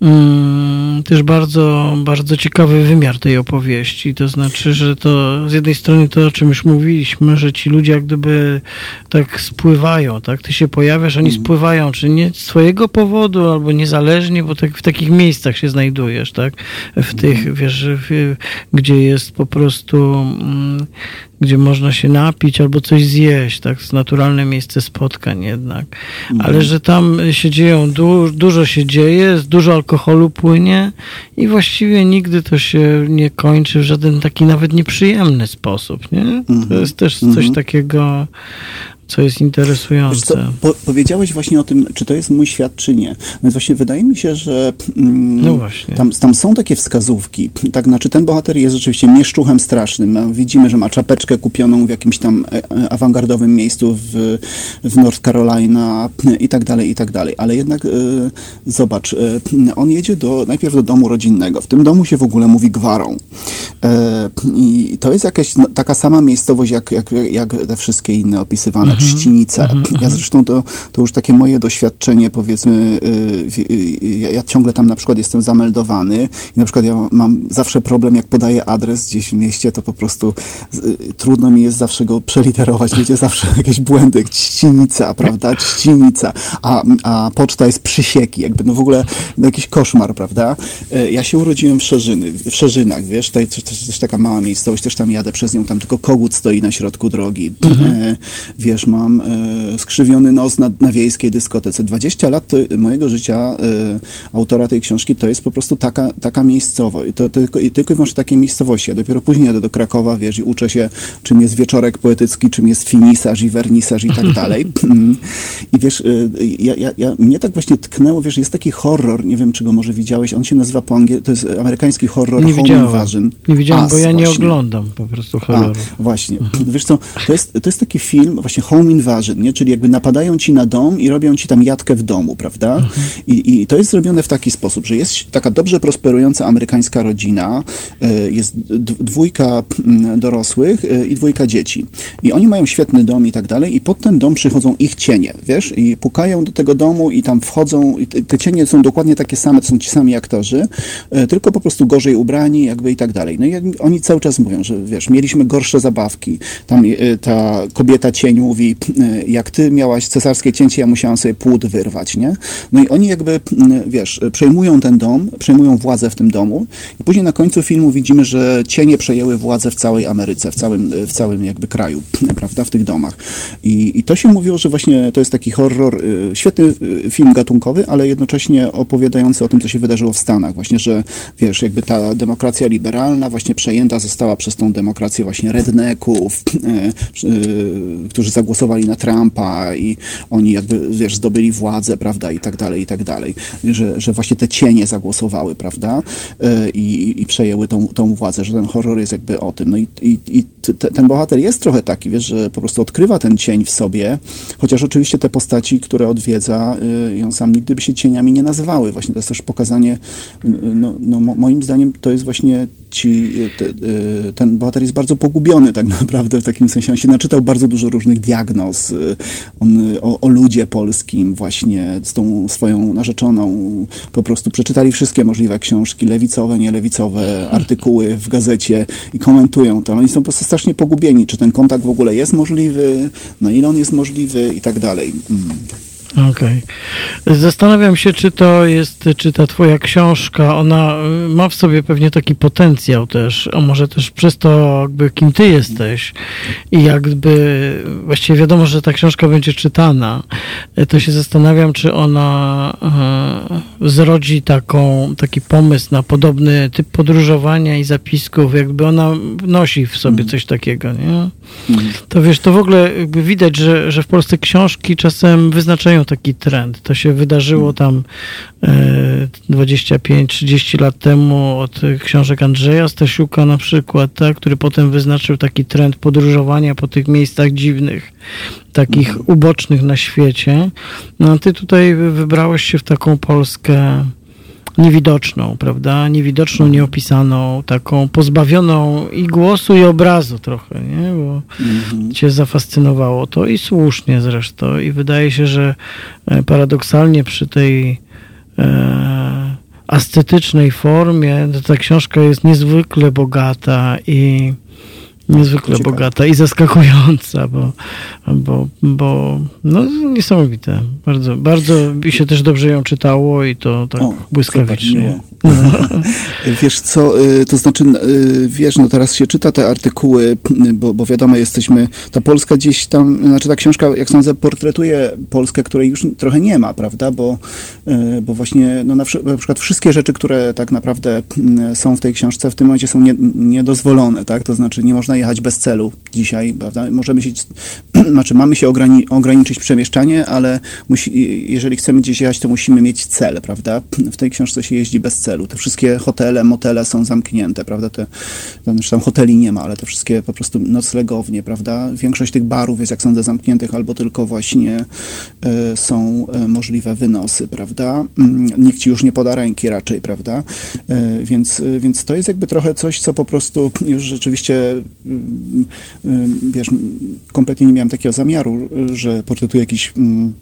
mm, też bardzo, bardzo ciekawy wymiar tej opowieści. To znaczy, że to z jednej strony to, o czym już mówiliśmy, że ci ludzie jak gdyby tak spływają, tak? Ty się pojawiasz, oni spływają, czy nie z swojego powodu, albo niezależnie, bo tak w takich miejscach się znajdujesz, tak? W tych, wiesz, w, gdzie jest po prostu, mm, gdzie można się napić albo coś zjeść, tak? Z naturalne miejsce spotkań jednak. Ale że tam się dzieją, du, dużo się dzieje, dużo alkoholu płynie i właściwie nigdy to się nie kończy w żaden taki nawet nieprzyjemny sposób, nie? To jest też coś takiego, co jest Wiesz co, interesujące. po, powiedziałeś właśnie o tym, czy to jest mój świat, czy nie. Więc właśnie wydaje mi się, że mm, No właśnie. tam, tam są takie wskazówki. Tak, znaczy ten bohater jest rzeczywiście mieszczuchem strasznym. A Widzimy, że ma czapeczkę kupioną w jakimś tam e, e, awangardowym miejscu w, w North Carolina i tak dalej, i tak dalej. Ale jednak e, zobacz, e, on jedzie do, najpierw do domu rodzinnego. W tym domu się w ogóle mówi gwarą. E, I to jest jakaś no, taka sama miejscowość, jak, jak, jak te wszystkie inne opisywane, Trzcinice. Ja zresztą to, to już takie moje doświadczenie, powiedzmy, y, w- y, ja, ja ciągle tam na przykład jestem zameldowany i na przykład ja mam zawsze problem, jak podaję adres gdzieś w mieście, to po prostu y, trudno mi jest zawsze go przeliterować, wiecie, zawsze jakieś błędy, Trzcinica, prawda, Trzcinica, a, a poczta jest Przysieki, jakby no w ogóle no jakiś koszmar, prawda. Ja się urodziłem w Szerzyny, w Szerzynach, wiesz, to jest też, też taka mała miejscowość, też tam jadę przez nią, tam tylko kogut stoi na środku drogi. E, wiesz, mam e, skrzywiony nos na, na wiejskiej dyskotece. 20 lat to, mojego życia e, autora tej książki to jest po prostu taka, taka miejscowość. To, tylko, I tylko i wyłącznie takiej miejscowości. Ja dopiero później jadę do Krakowa, wiesz, i uczę się, czym jest wieczorek poetycki, czym jest finisarz i wernisaż i tak dalej. I wiesz, y, ja, ja, ja, mnie tak właśnie tknęło, wiesz, jest taki horror, nie wiem, czy go może widziałeś, on się nazywa po angielsku, to jest amerykański horror Nie Home widziałem. Invasion. Nie widziałem, As bo ja nie właśnie. oglądam po prostu A, horroru. właśnie. Wiesz co, to jest, to jest taki film, właśnie Home Invasion, nie? czyli jakby napadają ci na dom i robią ci tam jatkę w domu, prawda? I, I to jest zrobione w taki sposób, że jest taka dobrze prosperująca amerykańska rodzina, e, jest dwójka dorosłych e, i dwójka dzieci. I oni mają świetny dom i tak dalej i pod ten dom przychodzą ich cienie, wiesz? I pukają do tego domu i tam wchodzą i te cienie są dokładnie takie same, to są ci sami aktorzy, e, tylko po prostu gorzej ubrani jakby i tak dalej. No i oni cały czas mówią, że wiesz, mieliśmy gorsze zabawki. Tam ta kobieta cień mówi, e, jak ty miałaś cesarskie cięcie, ja musiałam sobie płód wyrwać, nie? No i oni jakby, wiesz, przejmują ten dom, przejmują władzę w tym domu i później na końcu filmu widzimy, że cienie przejęły władzę w całej Ameryce, w całym, w całym jakby kraju, prawda, w tych domach. I, I to się mówiło, że właśnie to jest taki horror, y, świetny y, film gatunkowy, ale jednocześnie opowiadający o tym, co się wydarzyło w Stanach. Właśnie, że wiesz, jakby ta demokracja liberalna właśnie przejęta została przez tą demokrację właśnie rednecków, y, y, którzy zagłosowali na Trumpa i oni jakby, wiesz, zdobyli władzę, prawda, i tak dalej, i tak dalej. Że, że właśnie te cienie zagłosowały, prawda, y, i, i przejęły tą, tą władzę, że ten horror jest jakby o tym. No i, i, i te, ten bohater jest trochę taki, wiesz, że po prostu odkrywa ten cień w sobie, chociaż oczywiście te postaci, które odwiedza, i on sam nigdy by się cieniami nie nazywały. Właśnie to jest też pokazanie, no, no mo- moim zdaniem to jest właśnie ci, y, te, y, ten bohater jest bardzo pogubiony tak naprawdę w takim sensie. On się naczytał bardzo dużo różnych diagnoz y, on, o, o ludzie polskim właśnie z tą swoją narzeczoną. Po prostu przeczytali wszystkie możliwe książki, lewicowe, nielewicowe, artykuły w gazecie i komentują to. Oni są po prostu strasznie pogubieni, czy ten kontakt w ogóle jest możliwy, na ile on jest możliwy i tak dalej. Mm. Okej. Okay. Zastanawiam się, czy to jest, czy ta twoja książka, ona y, ma w sobie pewnie taki potencjał też, a może też przez to, jakby kim ty jesteś i jakby właściwie wiadomo, że ta książka będzie czytana, y, to się zastanawiam, czy ona e, zrodzi taką, taki pomysł na podobny typ podróżowania i zapisków, jakby ona nosi w sobie coś takiego, nie? To wiesz, to w ogóle jakby widać, że, że w Polsce książki czasem wyznaczają taki trend. To się wydarzyło tam 25-30 e, lat temu od książek Andrzeja Stasiuka na przykład, tak, który potem wyznaczył taki trend podróżowania po tych miejscach dziwnych, takich mhm. ubocznych na świecie. No a ty tutaj wybrałeś się w taką Polskę niewidoczną, prawda? Niewidoczną, mhm. nieopisaną, taką pozbawioną i głosu, i obrazu trochę, nie? Bo mhm. cię zafascynowało to i słusznie zresztą. I wydaje się, że e, paradoksalnie przy tej e, ascetycznej formie ta książka jest niezwykle bogata i niezwykle Ciekawe. bogata i zaskakująca, bo, bo, bo no, niesamowite. Bardzo, bardzo mi się też dobrze ją czytało i to tak o, błyskawicznie. No. wiesz co, y, to znaczy, y, wiesz, no teraz się czyta te artykuły, bo, bo wiadomo, jesteśmy, ta Polska gdzieś tam, znaczy ta książka, jak sądzę, portretuje Polskę, której już trochę nie ma, prawda, bo, y, bo właśnie, no na, na przykład wszystkie rzeczy, które tak naprawdę są w tej książce w tym momencie są nie, niedozwolone, tak, to znaczy nie można jechać bez celu dzisiaj, prawda? Możemy się, znaczy mamy się ograni ograniczyć przemieszczanie, ale musi, jeżeli chcemy gdzieś jechać, to musimy mieć cel, prawda? W tej książce się jeździ bez celu. Te wszystkie hotele, motele są zamknięte, prawda? Te, znaczy tam hoteli nie ma, ale te wszystkie po prostu noclegownie, prawda? Większość tych barów jest, jak sądzę, zamkniętych albo tylko właśnie y, są y, możliwe wynosy, prawda? Y, nikt ci już nie poda ręki raczej, prawda? E, więc, więc to jest jakby trochę coś, co po prostu już rzeczywiście wiesz, kompletnie nie miałem takiego zamiaru, że portretuję jakiś mm,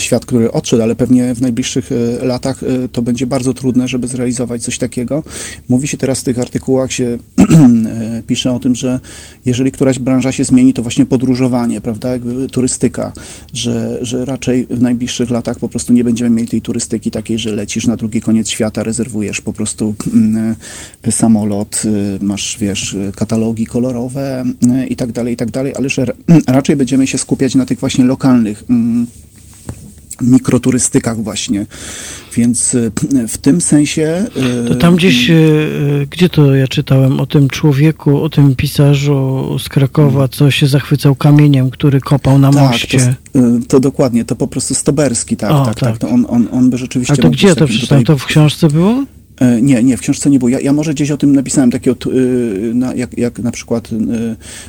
świat, który odszedł, ale pewnie w najbliższych e, latach e, to będzie bardzo trudne, żeby zrealizować coś takiego. Mówi się teraz w tych artykułach, się e, pisze o tym, że jeżeli któraś branża się zmieni, to właśnie podróżowanie, prawda, jakby turystyka, że, że raczej w najbliższych latach po prostu nie będziemy mieli tej turystyki takiej, że lecisz na drugi koniec świata, rezerwujesz po prostu mm, samolot, masz, wiesz, katalogi kolorowe i tak dalej, i tak dalej, ale że raczej będziemy się skupiać na tych właśnie lokalnych mm, mikroturystykach właśnie. Więc e, w tym sensie... E, to tam gdzieś, e, gdzie to ja czytałem o tym człowieku, o tym pisarzu z Krakowa, co się zachwycał kamieniem, który kopał na tak, moście. To, to dokładnie, to po prostu Stoberski, tak, o, tak, tak, tak. On, on, on by rzeczywiście... A to gdzie to przeczytałem? Tutaj... To w książce było? E, nie, nie, w książce nie było. Ja, ja może gdzieś o tym napisałem, takiego, y, na, jak, jak na przykład y,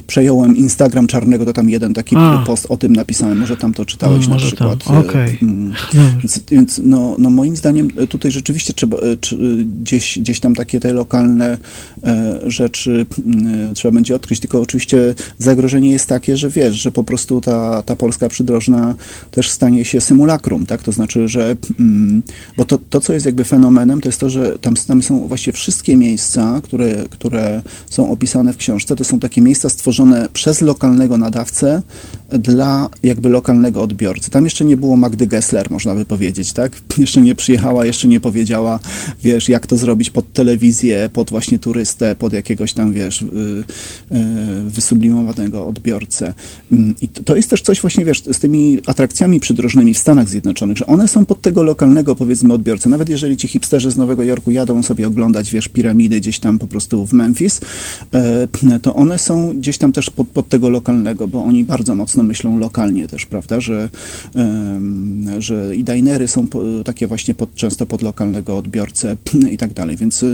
przejąłem Instagram Czarnego, to tam jeden taki A. post o tym napisałem. Może tam to czytałeś no, na przykład. Tam. Okay. Mm. Więc, więc, no, no moim zdaniem tutaj rzeczywiście trzeba czy, gdzieś, gdzieś tam takie te lokalne e, rzeczy e, trzeba będzie odkryć, tylko oczywiście zagrożenie jest takie, że wiesz, że po prostu ta, ta Polska przydrożna też stanie się symulakrum, tak? To znaczy, że mm, bo to, to, co jest jakby fenomenem, to jest to, że tam, tam są właściwie wszystkie miejsca, które, które są opisane w książce, to są takie miejsca stworzone przez lokalnego nadawcę dla jakby lokalnego odbiorcy. Tam jeszcze nie było Magdy Gessler, można by powiedzieć, tak? Jeszcze nie przyjechała, jeszcze nie powiedziała, wiesz, jak to zrobić pod telewizję, pod właśnie turystę, pod jakiegoś tam, wiesz, y, y, wysublimowanego odbiorcę. Mm, I to jest też coś właśnie, wiesz, z tymi atrakcjami przydrożnymi w Stanach Zjednoczonych, że one są pod tego lokalnego, powiedzmy, odbiorcę. Nawet jeżeli ci hipsterzy z Nowego Jorku jadą sobie oglądać, wiesz, piramidy gdzieś tam po prostu w Memphis, e, to one są gdzieś tam też pod, pod tego lokalnego, bo oni bardzo mocno myślą lokalnie też, prawda, że, że i dinery są takie właśnie pod, często pod lokalnego odbiorcę i tak dalej, więc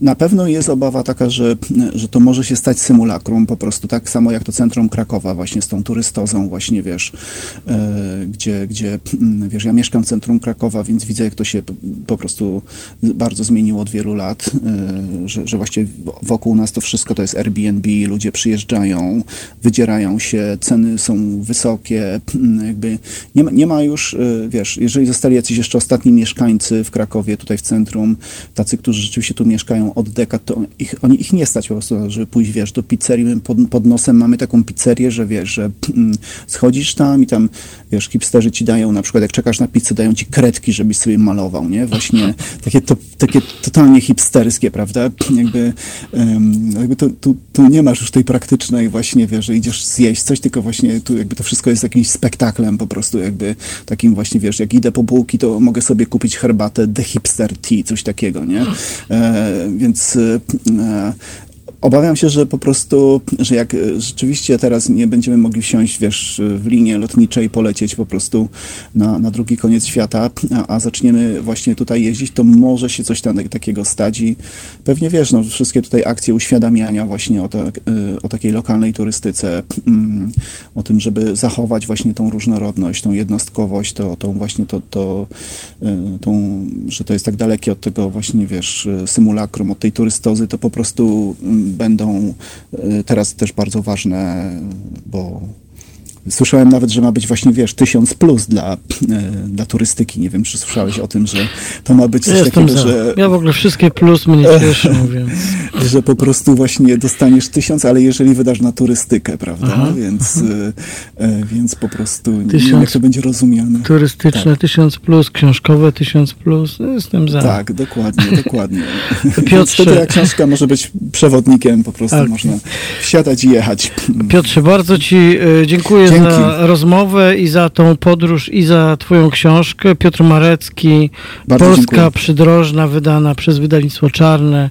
na pewno jest obawa taka, że, że to może się stać symulakrum, po prostu tak samo jak to centrum Krakowa właśnie z tą turystozą właśnie, wiesz, e, gdzie, gdzie, wiesz, ja mieszkam w centrum Krakowa, więc widzę, jak to się po prostu bardzo zmieniło od wielu lat, e, że, że właściwie wokół nas to wszystko to jest Airbnb, ludzie przyjeżdżają, wydzierają się, ceny są wysokie, jakby nie ma, nie ma już, e, wiesz, jeżeli zostali jacyś jeszcze ostatni mieszkańcy w Krakowie, tutaj w centrum, tacy, którzy rzeczywiście tu mieszkają od dekad, to ich, oni ich nie stać po prostu, żeby pójść, wiesz, do pizzerii. My pod, pod nosem mamy taką pizzerię, że wiesz, że mm, schodzisz tam i tam, wiesz, hipsterzy ci dają, na przykład jak czekasz na pizzę, dają ci kredki, żebyś sobie malował, nie? Właśnie takie, to, takie totalnie hipsterskie, prawda? Jakby, um, jakby to, tu, tu nie masz już tej praktycznej właśnie, wiesz, że idziesz zjeść coś, tylko właśnie tu jakby to wszystko jest jakimś spektaklem po prostu, jakby takim właśnie, wiesz, jak idę po bułki, to mogę sobie kupić herbatę The Hipster Tea, coś takiego, nie? E, więc e, Obawiam się, że po prostu, że jak e, rzeczywiście teraz nie będziemy mogli wsiąść, wiesz, w linię lotnicze i polecieć po prostu na, na drugi koniec świata, a, a zaczniemy właśnie tutaj jeździć, to może się coś tam takiego stać i pewnie wiesz, no, wszystkie tutaj akcje uświadamiania właśnie o, te, o takiej lokalnej turystyce, mm, o tym, żeby zachować właśnie tą różnorodność, tą jednostkowość, to, tą właśnie to, to e, tą, że to jest tak dalekie od tego właśnie, wiesz, symulakrum, od tej turystozy, to po prostu mm, będą e, teraz też bardzo ważne, bo Słyszałem nawet, że ma być właśnie, wiesz, tysiąc plus dla, e, dla turystyki. Nie wiem, czy słyszałeś o tym, że to ma być coś takiego, za. że... Ja w ogóle wszystkie plus mnie cieszą, więc... Że po prostu właśnie dostaniesz tysiąc, ale jeżeli wydasz na turystykę, prawda? Aha, więc. E, więc po prostu tysiąc nie wiem, jak to będzie rozumiane. Turystyczne tak. tysiąc plus, książkowe tysiąc plus, jestem za. Tak, dokładnie, dokładnie. Piotrze... Wtedy jak książka może być przewodnikiem, po prostu tak. można wsiadać i jechać. Piotrze, bardzo Ci e, dziękuję Dzięki. za rozmowę i za tą podróż i za Twoją książkę. Piotr Marecki, Bardzo Polska dziękuję. Przydrożna, wydana przez wydawnictwo Czarne.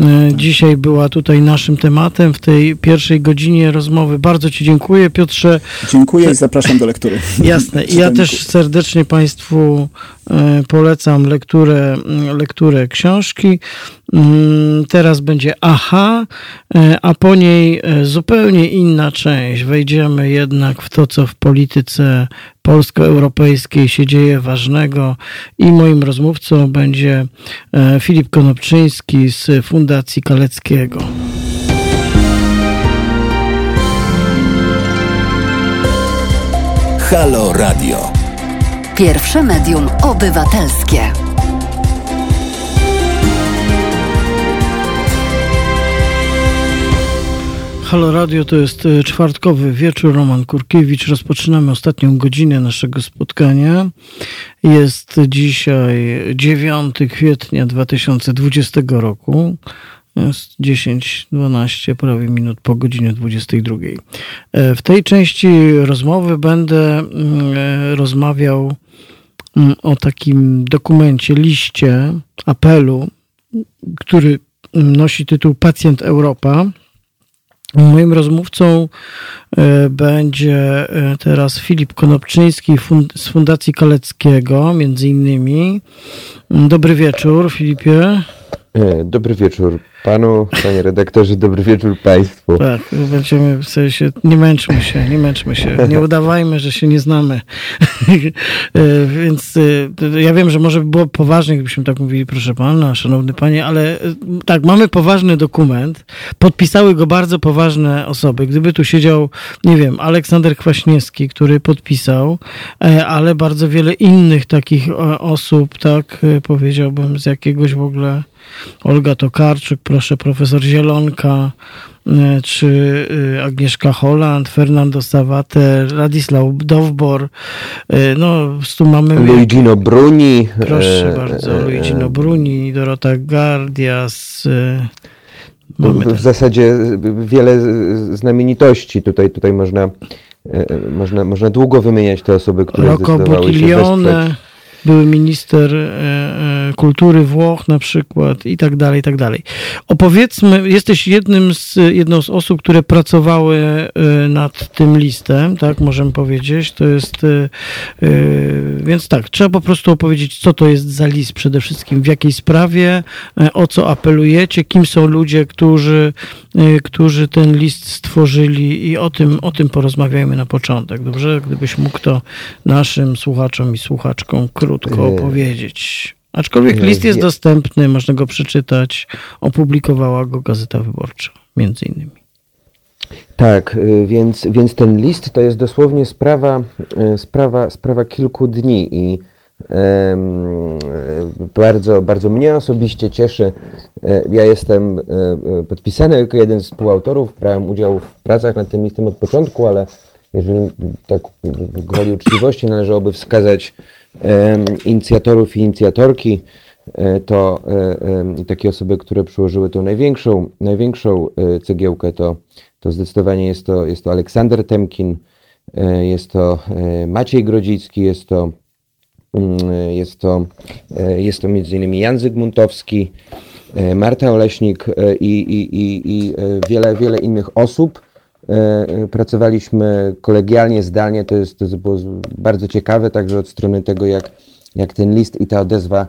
E, dzisiaj była tutaj naszym tematem w tej pierwszej godzinie rozmowy. Bardzo Ci dziękuję, Piotrze. Dziękuję i zapraszam do lektury. Jasne. I ja też serdecznie Państwu e, polecam lekturę, lekturę książki. Mm, teraz będzie aha, e, a po niej zupełnie inna część. Wejdziemy jednak w to, co w polityce polsko-europejskiej się dzieje ważnego i moim rozmówcą będzie e, Filip Konopczyński z Fundacji Kaleckiego. Halo Radio. Pierwsze medium obywatelskie. Halo Radio to jest e, czwartkowy wieczór. Roman Kurkiewicz. Rozpoczynamy ostatnią godzinę naszego spotkania. Jest dzisiaj 9 kwietnia 2020 roku. Jest 10, 12, prawie minut po godzinie 22. E, w tej części rozmowy będę mm, e, rozmawiał mm, o takim dokumencie, liście, apelu, który nosi tytuł Pacjent Europa Moim rozmówcą e, będzie e, teraz Filip Konopczyński z Fundacji Kaleckiego, między innymi. Dobry wieczór, Filipie. E, dobry wieczór panu, panie redaktorze, dobry wieczór państwu. Tak, będziemy w sensie, nie męczmy się, nie męczmy się, nie udawajmy, że się nie znamy. E, więc e, ja wiem, że może by było poważnie, gdybyśmy tak mówili, proszę pana, szanowny panie, ale tak, mamy poważny dokument, podpisały go bardzo poważne osoby. Gdyby tu siedział, nie wiem, Aleksander Kwaśniewski, który podpisał, ale bardzo wiele innych takich osób, tak powiedziałbym, z jakiegoś w ogóle Olga Tokarczuk, proszę, profesor Zielonka, e, czy e, Agnieszka Holland, Fernando Savater, Radisław Dowbor, e, no tu mamy... Luigino Bruni. Proszę bardzo, Luigino Bruni, Dorota Gardias, Mamy w, zasadzie wiele znamienitości. Tutaj, tutaj można, można, można długo wymieniać te osoby, które Rocco zdecydowały Butilione, się wesprzeć były minister e, e, kultury Włoch na przykład i tak dalej, i tak dalej. Opowiedzmy, jesteś jednym z, jedną z osób, które pracowały e, nad tym listem, tak, możemy powiedzieć. To jest, więc tak, trzeba po prostu opowiedzieć, co to jest za list przede wszystkim, w jakiej sprawie, o co apelujecie, kim są ludzie, którzy, którzy ten list stworzyli i o tym, o tym porozmawiajmy na początek, dobrze? Gdybyś mógł to naszym słuchaczom i słuchaczkom krótko krótko opowiedzieć. Aczkolwiek list jest dostępny, można go przeczytać. Opublikowała go Gazeta Wyborcza, między innymi. Tak, y, więc, więc ten list to jest dosłownie sprawa, y, sprawa, sprawa kilku dni i Bardzo, bardzo mnie osobiście cieszy. Ja jestem podpisany jako jeden z współautorów, brałem udział w pracach nad tym listem od początku, ale jeżeli tak gwoli uczciwości należałoby wskazać inicjatorów i inicjatorki, e, to e, takie osoby, które przyłożyły tą największą, największą e, cegiełkę, to, to zdecydowanie jest to, jest to Aleksander Temkin, jest to Maciej Grodzicki, jest to, mm, jest to, jest to między innymi Jan Zygmuntowski, Marta Oleśnik i, i, i, i wiele, wiele innych osób. Pracowaliśmy kolegialnie, zdalnie, to, jest, to było bardzo ciekawe, także od strony tego, jak jak ten list i ta odezwa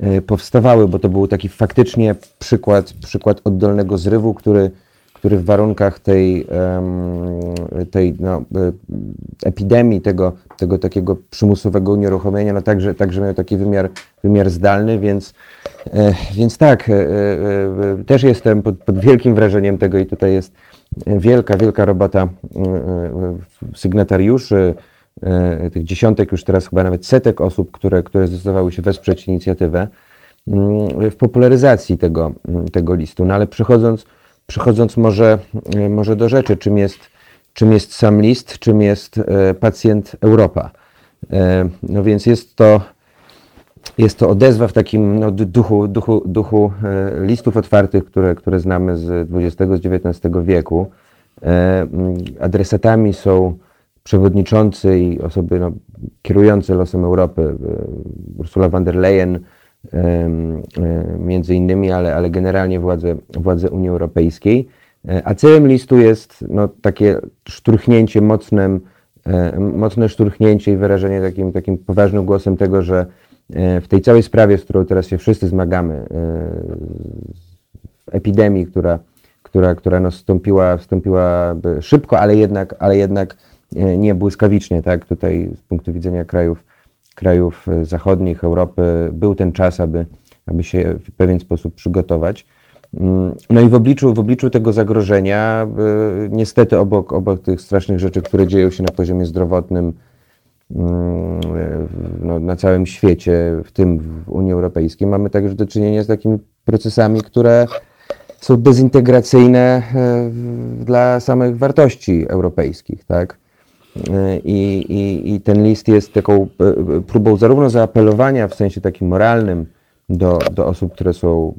e, powstawały, bo to był taki faktycznie przykład, przykład oddolnego zrywu, który, który w warunkach tej, tej no, e, epidemii, tego, tego takiego przymusowego unieruchomienia, no także, także miał taki wymiar, wymiar zdalny, więc, e, więc tak, też jestem pod, pod wielkim wrażeniem tego i tutaj jest wielka, wielka robota sygnatariuszy, E, tych dziesiątek, już teraz chyba nawet setek osób, które, które zdecydowały się wesprzeć inicjatywę mm, w popularyzacji tego, mm, tego listu. No ale przechodząc, przechodząc może, e, może do rzeczy, czym jest, czym jest sam list, czym jest e, pacjent Europa. No więc jest to, jest to odezwa w takim no, duchu, duchu, duchu listów otwartych, które, które znamy z XX-XIX wieku. Adresatami są przewodniczący i osoby no, kierujące losem Europy, e, Ursula von der Leyen e, między innymi, ale, ale generalnie władze, władze Unii Europejskiej. E, a celem listu jest no, takie szturchnięcie mocne szturchnięcie i wyrażenie takim, takim poważnym głosem tego, że w tej całej sprawie, z którą teraz się wszyscy zmagamy, w epidemii, która, która, która no, wstąpiła, wstąpiła szybko, ale jednak, ale jednak nie błyskawicznie, tak? Tutaj z punktu widzenia krajów, krajów e, zachodnich, Europy, był ten czas, aby, aby się w pewien sposób przygotować. Mm, no i w obliczu, w obliczu tego zagrożenia, e, niestety obok, obok tych strasznych rzeczy, które dzieją się na poziomie zdrowotnym e, no, na całym świecie, w tym w Unii Europejskiej, mamy także do czynienia z takimi procesami, które są dezintegracyjne dla samych wartości europejskich, tak? I, i, I ten list jest taką e, próbą zarówno zaapelowania w sensie takim moralnym do, do osób, które są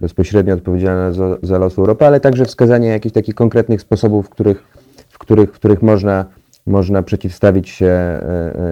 bezpośrednio odpowiedzialne za, za los Europy, ale także wskazania jakichś takich konkretnych sposobów, w których, w których, w których można, można przeciwstawić się e,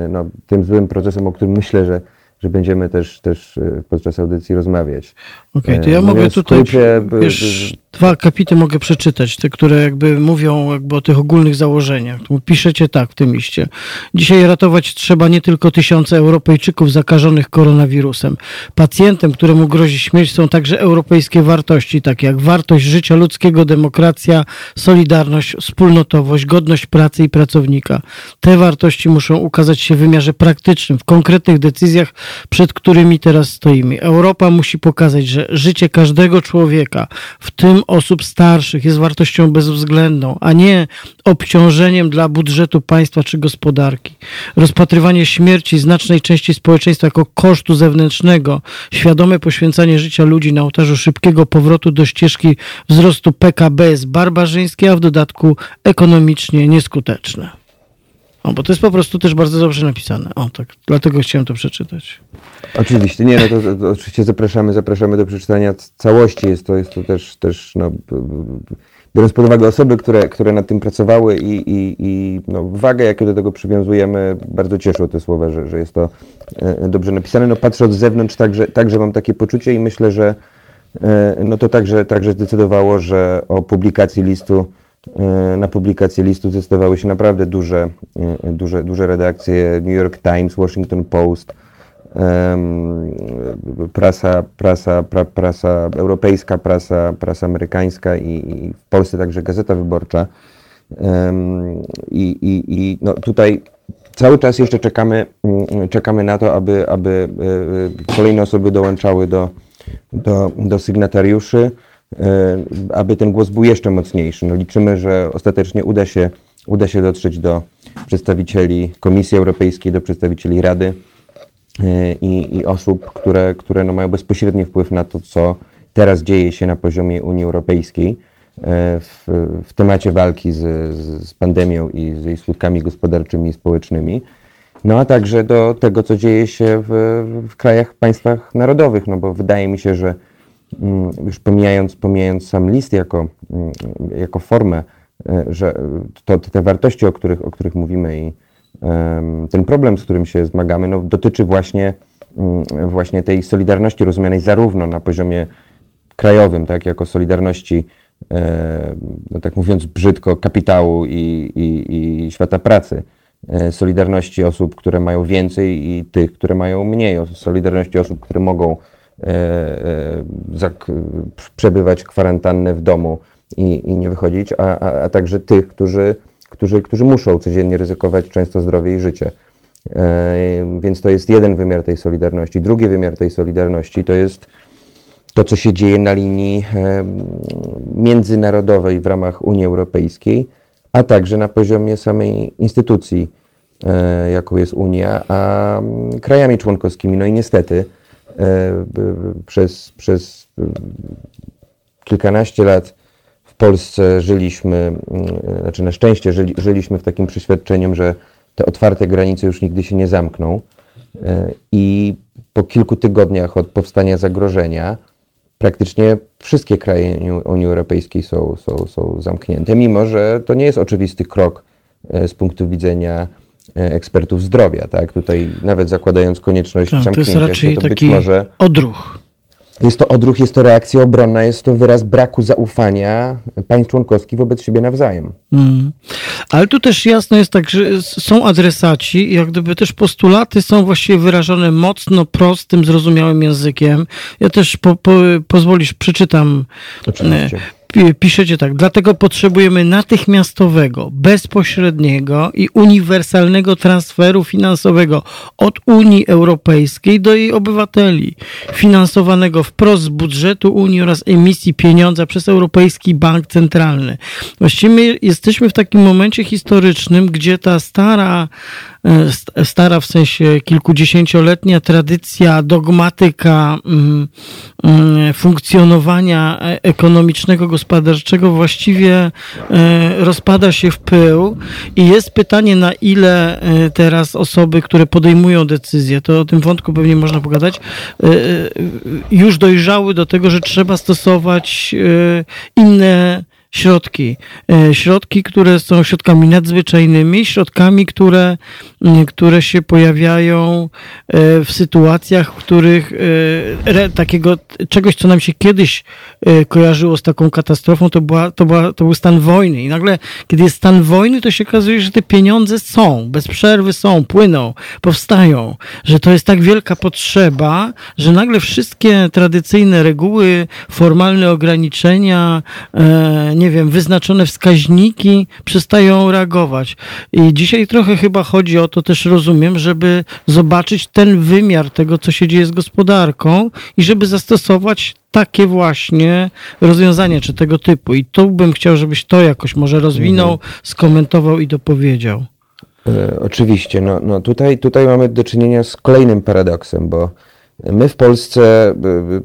e, no, tym złym procesom, o którym myślę, że że będziemy też, też e, podczas audycji rozmawiać. Okej, okay, to ja mogę tutaj, skrócie, wiesz, dwa kapity mogę przeczytać, te, które jakby mówią jakby o tych ogólnych założeniach. Piszecie tak w tym liście. Dzisiaj ratować trzeba nie tylko tysiące Europejczyków zakażonych koronawirusem. Pacjentem, któremu grozi śmierć są także europejskie wartości, takie jak wartość życia ludzkiego, demokracja, solidarność, wspólnotowość, godność pracy i pracownika. Te wartości muszą ukazać się w wymiarze praktycznym, w konkretnych decyzjach przed którymi teraz stoimy. Europa musi pokazać, że życie każdego człowieka, w tym osób starszych, jest wartością bezwzględną, a nie obciążeniem dla budżetu państwa czy gospodarki. Rozpatrywanie śmierci znacznej części społeczeństwa jako kosztu zewnętrznego, świadome poświęcanie życia ludzi na ołtarzu szybkiego powrotu do ścieżki wzrostu PKB jest barbarzyńskie, a w dodatku ekonomicznie nieskuteczne. O, bo to jest po prostu też bardzo dobrze napisane. O, tak, dlatego chciałem to przeczytać. Oczywiście, nie, no to, to, oczywiście zapraszamy, zapraszamy do przeczytania całości. Jest to, jest to też, też no, biorąc pod uwagę osoby, które, które nad tym pracowały i, i, i no, wagę, jaką do tego przywiązujemy, bardzo cieszą te słowa, że, że jest to e, dobrze napisane. No patrzę od zewnątrz, także, także mam takie poczucie i myślę, że e, no to także, także zdecydowało, że o publikacji listu na publikację listu zdecydowały się naprawdę duże, e, duże, duże redakcje New York Times, Washington Post, prasa, prasa, pra, prasa europejska, prasa, prasa amerykańska i, i w Polsce także Gazeta Wyborcza. I, i, i no tutaj cały czas jeszcze czekamy, mm, czekamy na to, aby, aby e, kolejne osoby dołączały do, do, do sygnatariuszy. E, aby ten głos był jeszcze mocniejszy. No liczymy, że ostatecznie uda się, uda się dotrzeć do przedstawicieli Komisji Europejskiej, do przedstawicieli Rady, i, i osób, które, które no mają bezpośredni wpływ na to, co teraz dzieje się na poziomie Unii Europejskiej w, w temacie walki z, z pandemią i z jej skutkami gospodarczymi i społecznymi. No a także do tego, co dzieje się w, w krajach, państwach narodowych, no bo wydaje mi się, że już pomijając, pomijając sam list jako, mm, jako formę, e, że to, te wartości, o których, o których mówimy i ten problem, z którym się zmagamy, no, dotyczy właśnie, mm, właśnie tej solidarności rozumianej zarówno na poziomie krajowym, tak, jako solidarności, e, no, tak mówiąc brzydko, kapitału i, i, i świata pracy, E, solidarności osób, które mają więcej i tych, które mają mniej, solidarności osób, które mogą przebywać kwarantannę w domu i, i nie wychodzić, a, a, a, także tych, którzy, którzy, którzy muszą codziennie ryzykować często zdrowie i życie. Więc to jest jeden wymiar tej solidarności. Drugi wymiar tej solidarności to jest to, co się dzieje na linii międzynarodowej w ramach Unii Europejskiej a także na poziomie samej instytucji, e, jaką jest Unia, a krajami członkowskimi. No i niestety e, przez, przez kilkanaście lat w Polsce żyliśmy, mm, znaczy na szczęście żyli, żyliśmy w takim przeświadczeniem, że te otwarte granice już nigdy się nie zamkną. E, I po kilku tygodniach od powstania zagrożenia, praktycznie wszystkie kraje Unii Europejskiej są, są, są zamknięte, mimo że to nie jest oczywisty krok e, z punktu widzenia e, ekspertów zdrowia. Tak? Tutaj nawet zakładając konieczność tak, zamknięcia to jest raczej się, to taki może... odruch. Jest to odruch, jest to reakcja obronna, jest to wyraz braku zaufania państw członkowskich wobec siebie nawzajem. Mm. Ale tu też jasno jest tak, że są adresaci jak gdyby też postulaty są właściwie wyrażone mocno prostym, zrozumiałym językiem. Ja też po, po, pozwolisz, przeczytam Oczywiście piszecie tak, dlatego potrzebujemy natychmiastowego, bezpośredniego i uniwersalnego transferu finansowego od Unii Europejskiej do jej obywateli, finansowanego wprost z budżetu Unii oraz emisji pieniądza przez Europejski Bank Centralny. Właściwie jesteśmy w takim momencie historycznym, gdzie ta stara stara w sensie kilkudziesięcioletnia tradycja, dogmatyka mm, mm, funkcjonowania e, ekonomicznego, gospodarczego właściwie e, rozpada się w pył. I jest pytanie, na ile teraz osoby, które podejmują decyzje, to o tym wątku pewnie można pogadać, już dojrzały do tego, że trzeba stosować inne środki. E, środki, które są środkami nadzwyczajnymi, środkami, które, które się pojawiają e, w sytuacjach, w których e, takiego czegoś, co nam się kiedyś kojarzyło z taką katastrofą, to, była, to, była, to był stan wojny. I nagle, kiedy jest stan wojny, to się okazuje, że te pieniądze są, bez przerwy są, płyną, powstają, że to jest tak wielka potrzeba, że nagle wszystkie tradycyjne reguły, formalne ograniczenia, nie wiem, wyznaczone wskaźniki przestają reagować. I dzisiaj trochę chyba chodzi o to, też rozumiem, żeby zobaczyć ten wymiar tego, co się dzieje z gospodarką i żeby zastosować takie właśnie rozwiązania, czy tego typu. I tu bym chciał, żebyś to jakoś może rozwinął, mhm. skomentował i dopowiedział. E, oczywiście. No, no tutaj, tutaj mamy do czynienia z kolejnym paradoksem, bo my w Polsce e,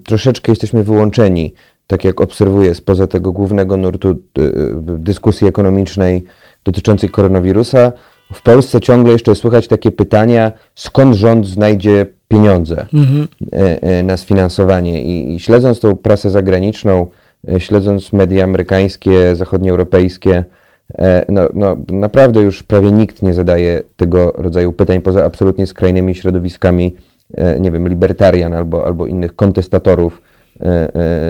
troszeczkę jesteśmy wyłączeni tak jak obserwuję spoza tego głównego nurtu y, y, dyskusji ekonomicznej dotyczącej koronawirusa, w Polsce ciągle jeszcze słychać takie pytania, skąd rząd znajdzie pieniądze mhm. E, e, na sfinansowanie. I, I, śledząc tą prasę zagraniczną, śledząc media amerykańskie, zachodnioeuropejskie, no, no, naprawdę już prawie nikt nie zadaje tego rodzaju pytań poza absolutnie skrajnymi środowiskami, nie wiem, libertarian albo, albo innych kontestatorów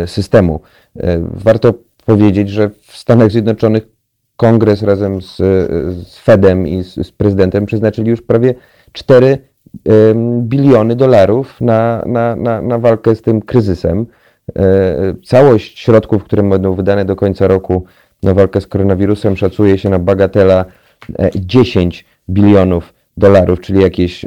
systemu. E, warto powiedzieć, że w Stanach Zjednoczonych kongres razem z, z Fedem i z, z, prezydentem przeznaczyli już prawie 4 biliony dolarów na, na, na, na walkę z tym kryzysem. Całość środków, które będą wydane do końca roku na walkę z koronawirusem szacuje się na bagatela 10 bilionów dolarów, czyli jakieś,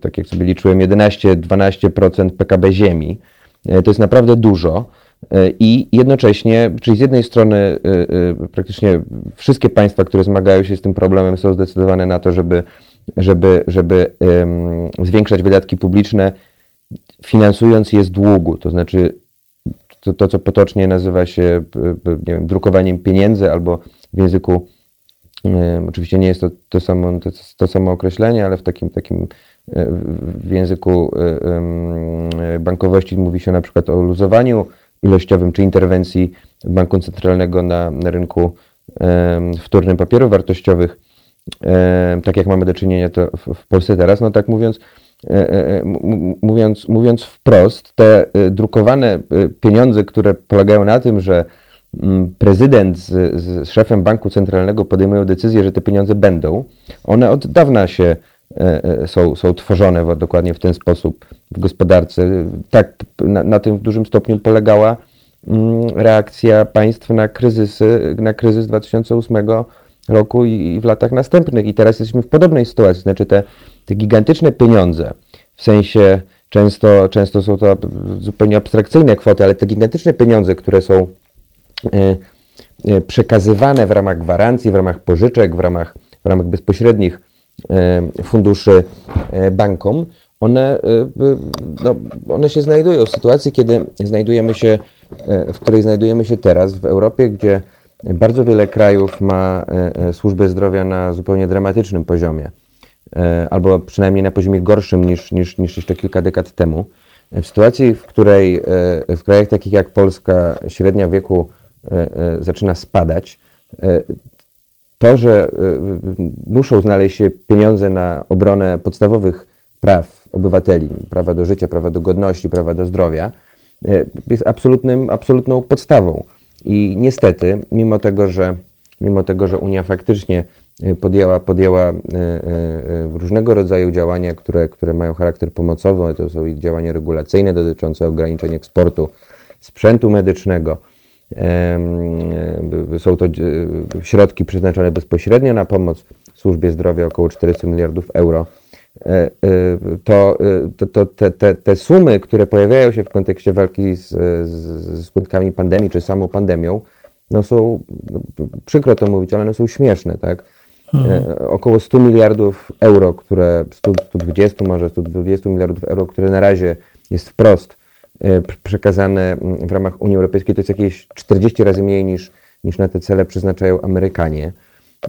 tak jak sobie liczyłem, 11-12% PKB Ziemi. E, to jest naprawdę dużo. E, I jednocześnie, czyli z jednej strony e, praktycznie wszystkie państwa, które zmagają się z tym problemem, są zdecydowane na to, żeby żeby, żeby zwiększać wydatki publiczne, finansując je z długu, to znaczy to, to co potocznie nazywa się wiem, drukowaniem pieniędzy albo w języku Oczywiście nie jest to to samo, to, to samo określenie, ale w takim, takim w języku e, bankowości mówi się na przykład o luzowaniu ilościowym czy interwencji banku centralnego na, na rynku wtórnym papierów wartościowych, tak jak mamy do czynienia to w, Polsce teraz. No tak mówiąc, e, mówiąc, mówiąc wprost, te drukowane pieniądze, które polegają na tym, że Mm, prezydent z, z, szefem banku centralnego podejmują decyzję, że te pieniądze będą, one od dawna się e, e, są, są tworzone dokładnie w ten sposób w gospodarce. Tak, na, na tym w dużym stopniu polegała mm, reakcja państw na, kryzysy, na kryzys 2008 roku i, i w latach następnych. I teraz jesteśmy w podobnej sytuacji. Znaczy te, te gigantyczne pieniądze, w sensie często, często są to zupełnie abstrakcyjne kwoty, ale te gigantyczne pieniądze, które są E, e, przekazywane w ramach gwarancji, w ramach pożyczek, w ramach, w ramach bezpośrednich e, funduszy bankom, one, no, one się znajdują w sytuacji, kiedy znajdujemy się, w której znajdujemy się teraz w Europie, gdzie bardzo wiele krajów ma służbę zdrowia na zupełnie dramatycznym poziomie, albo przynajmniej na poziomie gorszym niż, niż, niż jeszcze kilka dekad temu. W sytuacji, w której w krajach takich jak Polska średnia wieku E, e, zaczyna spadać, e, to, że muszą znaleźć się pieniądze na obronę podstawowych praw obywateli, prawa do życia, prawa do godności, prawa do zdrowia, jest absolutnym, absolutną podstawą. I niestety, mimo tego, że, mimo tego, że Unia faktycznie podjęła, podjęła różnego rodzaju działania, które, które mają charakter pomocowy, to są działania regulacyjne dotyczące ograniczenia eksportu sprzętu medycznego, są to środki przeznaczone bezpośrednio na pomoc służbie zdrowia, około 400 miliardów euro. E, e, to, e, to, to te, te, te, sumy, które pojawiają się w kontekście walki z, z skutkami pandemii, czy samą pandemią, no są, no, przykro to mówić, ale one są śmieszne, tak? Mhm. Około 100 miliardów euro, które, 100, 120 może, 120 miliardów euro, które na razie jest wprost przekazane mm, w ramach Unii Europejskiej, to jest jakieś 40 razy mniej niż, niż na te cele przeznaczają Amerykanie.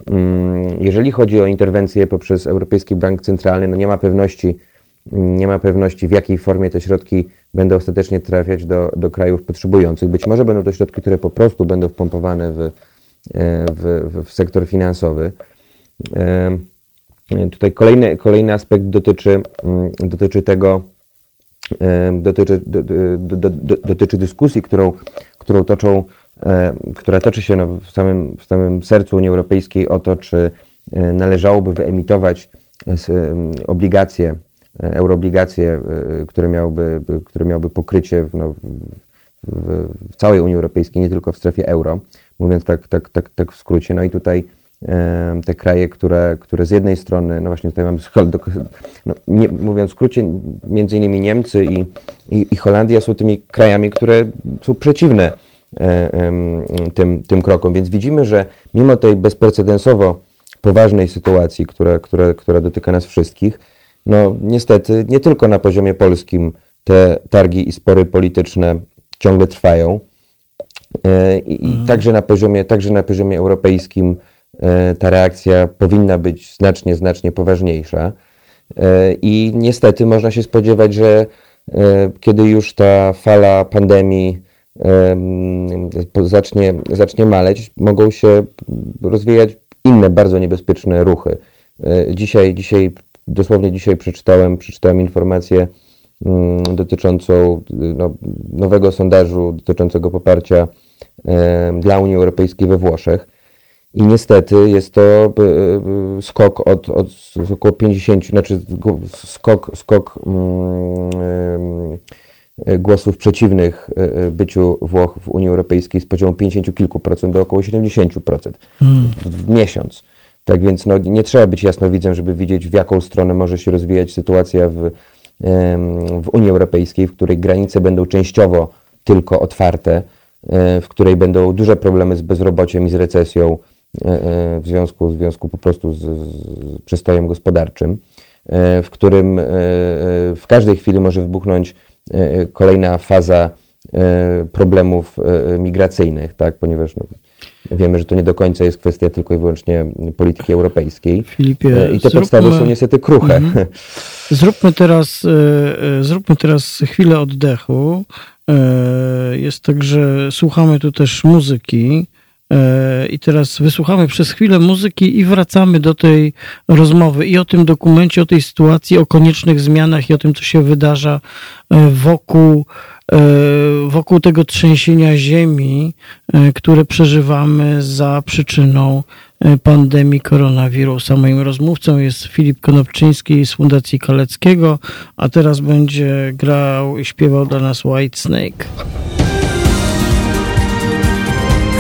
Mm, jeżeli chodzi o interwencje poprzez Europejski Bank Centralny, no nie ma pewności, mm, nie ma pewności, w jakiej formie te środki będą ostatecznie trafiać do, do krajów potrzebujących. Być może będą to środki, które po prostu będą wpompowane w, e, w, w sektor finansowy. E, tutaj kolejny, kolejny aspekt dotyczy, dotyczy tego, dotyczy, do, do, do, dotyczy dyskusji, którą, którą toczą, która toczy się no w, samym, w samym sercu Unii Europejskiej o to, czy należałoby wyemitować obligacje, euroobligacje, e, które miałyby, które miałyby pokrycie no, w, w całej Unii Europejskiej, nie tylko w strefie euro, mówiąc tak, tak, tak, tak w skrócie. No i tutaj te kraje, które, które z jednej strony, no właśnie tutaj mamy, no, nie, mówiąc w skrócie, między innymi Niemcy i, i, i Holandia są tymi krajami, które są przeciwne tym, tym krokom. Więc widzimy, że mimo tej bezprecedensowo poważnej sytuacji, która, która, która dotyka nas wszystkich, no niestety nie tylko na poziomie polskim te targi i spory polityczne ciągle trwają. E, I, mhm. także, na poziomie, także na poziomie europejskim E, ta reakcja powinna być znacznie, znacznie poważniejsza. E, I niestety można się spodziewać, że e, kiedy już ta fala pandemii zacznie, zacznie maleć, mogą się rozwijać inne bardzo niebezpieczne ruchy. Dzisiaj, dzisiaj dosłownie dzisiaj przeczytałem, przeczytałem informację mm, dotyczącą no, nowego sondażu dotyczącego poparcia dla Unii Europejskiej we Włoszech. I niestety jest to e, e, skok od, od około 50, znaczy skok, skok mm, e, głosów przeciwnych byciu Włoch w Unii Europejskiej z poziomu 50 kilku procent do około 70% procent hmm. w miesiąc. Tak więc no, nie trzeba być jasnowidzem, żeby widzieć, w jaką stronę może się rozwijać sytuacja w, w Unii Europejskiej, w której granice będą częściowo tylko otwarte, w której będą duże problemy z bezrobociem i z recesją, w związku, w związku po prostu z, z przystojem gospodarczym, w którym w każdej chwili może wybuchnąć kolejna faza problemów migracyjnych, tak, ponieważ no, Wiemy, że to nie do końca jest kwestia tylko i wyłącznie polityki europejskiej. Filipie, I te zróbmy, podstawy są niestety kruche. Mm, zróbmy, teraz, e, e, zróbmy teraz chwilę oddechu. E, jest tak, że słuchamy tu też muzyki. I teraz wysłuchamy przez chwilę muzyki i wracamy do tej rozmowy i o tym dokumencie, o tej sytuacji, o koniecznych zmianach i o tym, co się wydarza wokół E, wokół tego trzęsienia ziemi, e, które przeżywamy za przyczyną e, pandemii koronawirusa. Moim rozmówcą jest Filip Konopczyński z Fundacji Kaleckiego, a teraz będzie grał i śpiewał dla nas White Snake.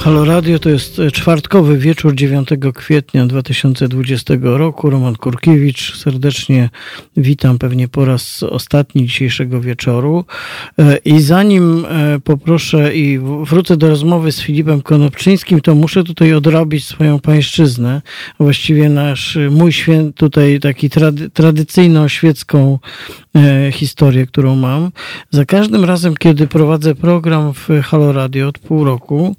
Halo Radio to jest e, czwartkowy wieczór 9 kwietnia 2020 roku. Roman Kurkiewicz, serdecznie witam pewnie po raz ostatni dzisiejszego wieczoru. E, I zanim e, poproszę i wrócę do rozmowy z Filipem Konopczyńskim, to muszę tutaj odrobić swoją pańszczyznę. Właściwie nasz, mój święt tutaj taki trady, tradycyjną świecką historię, którą mam. Za każdym razem, kiedy prowadzę program w Halo Radio od pół roku,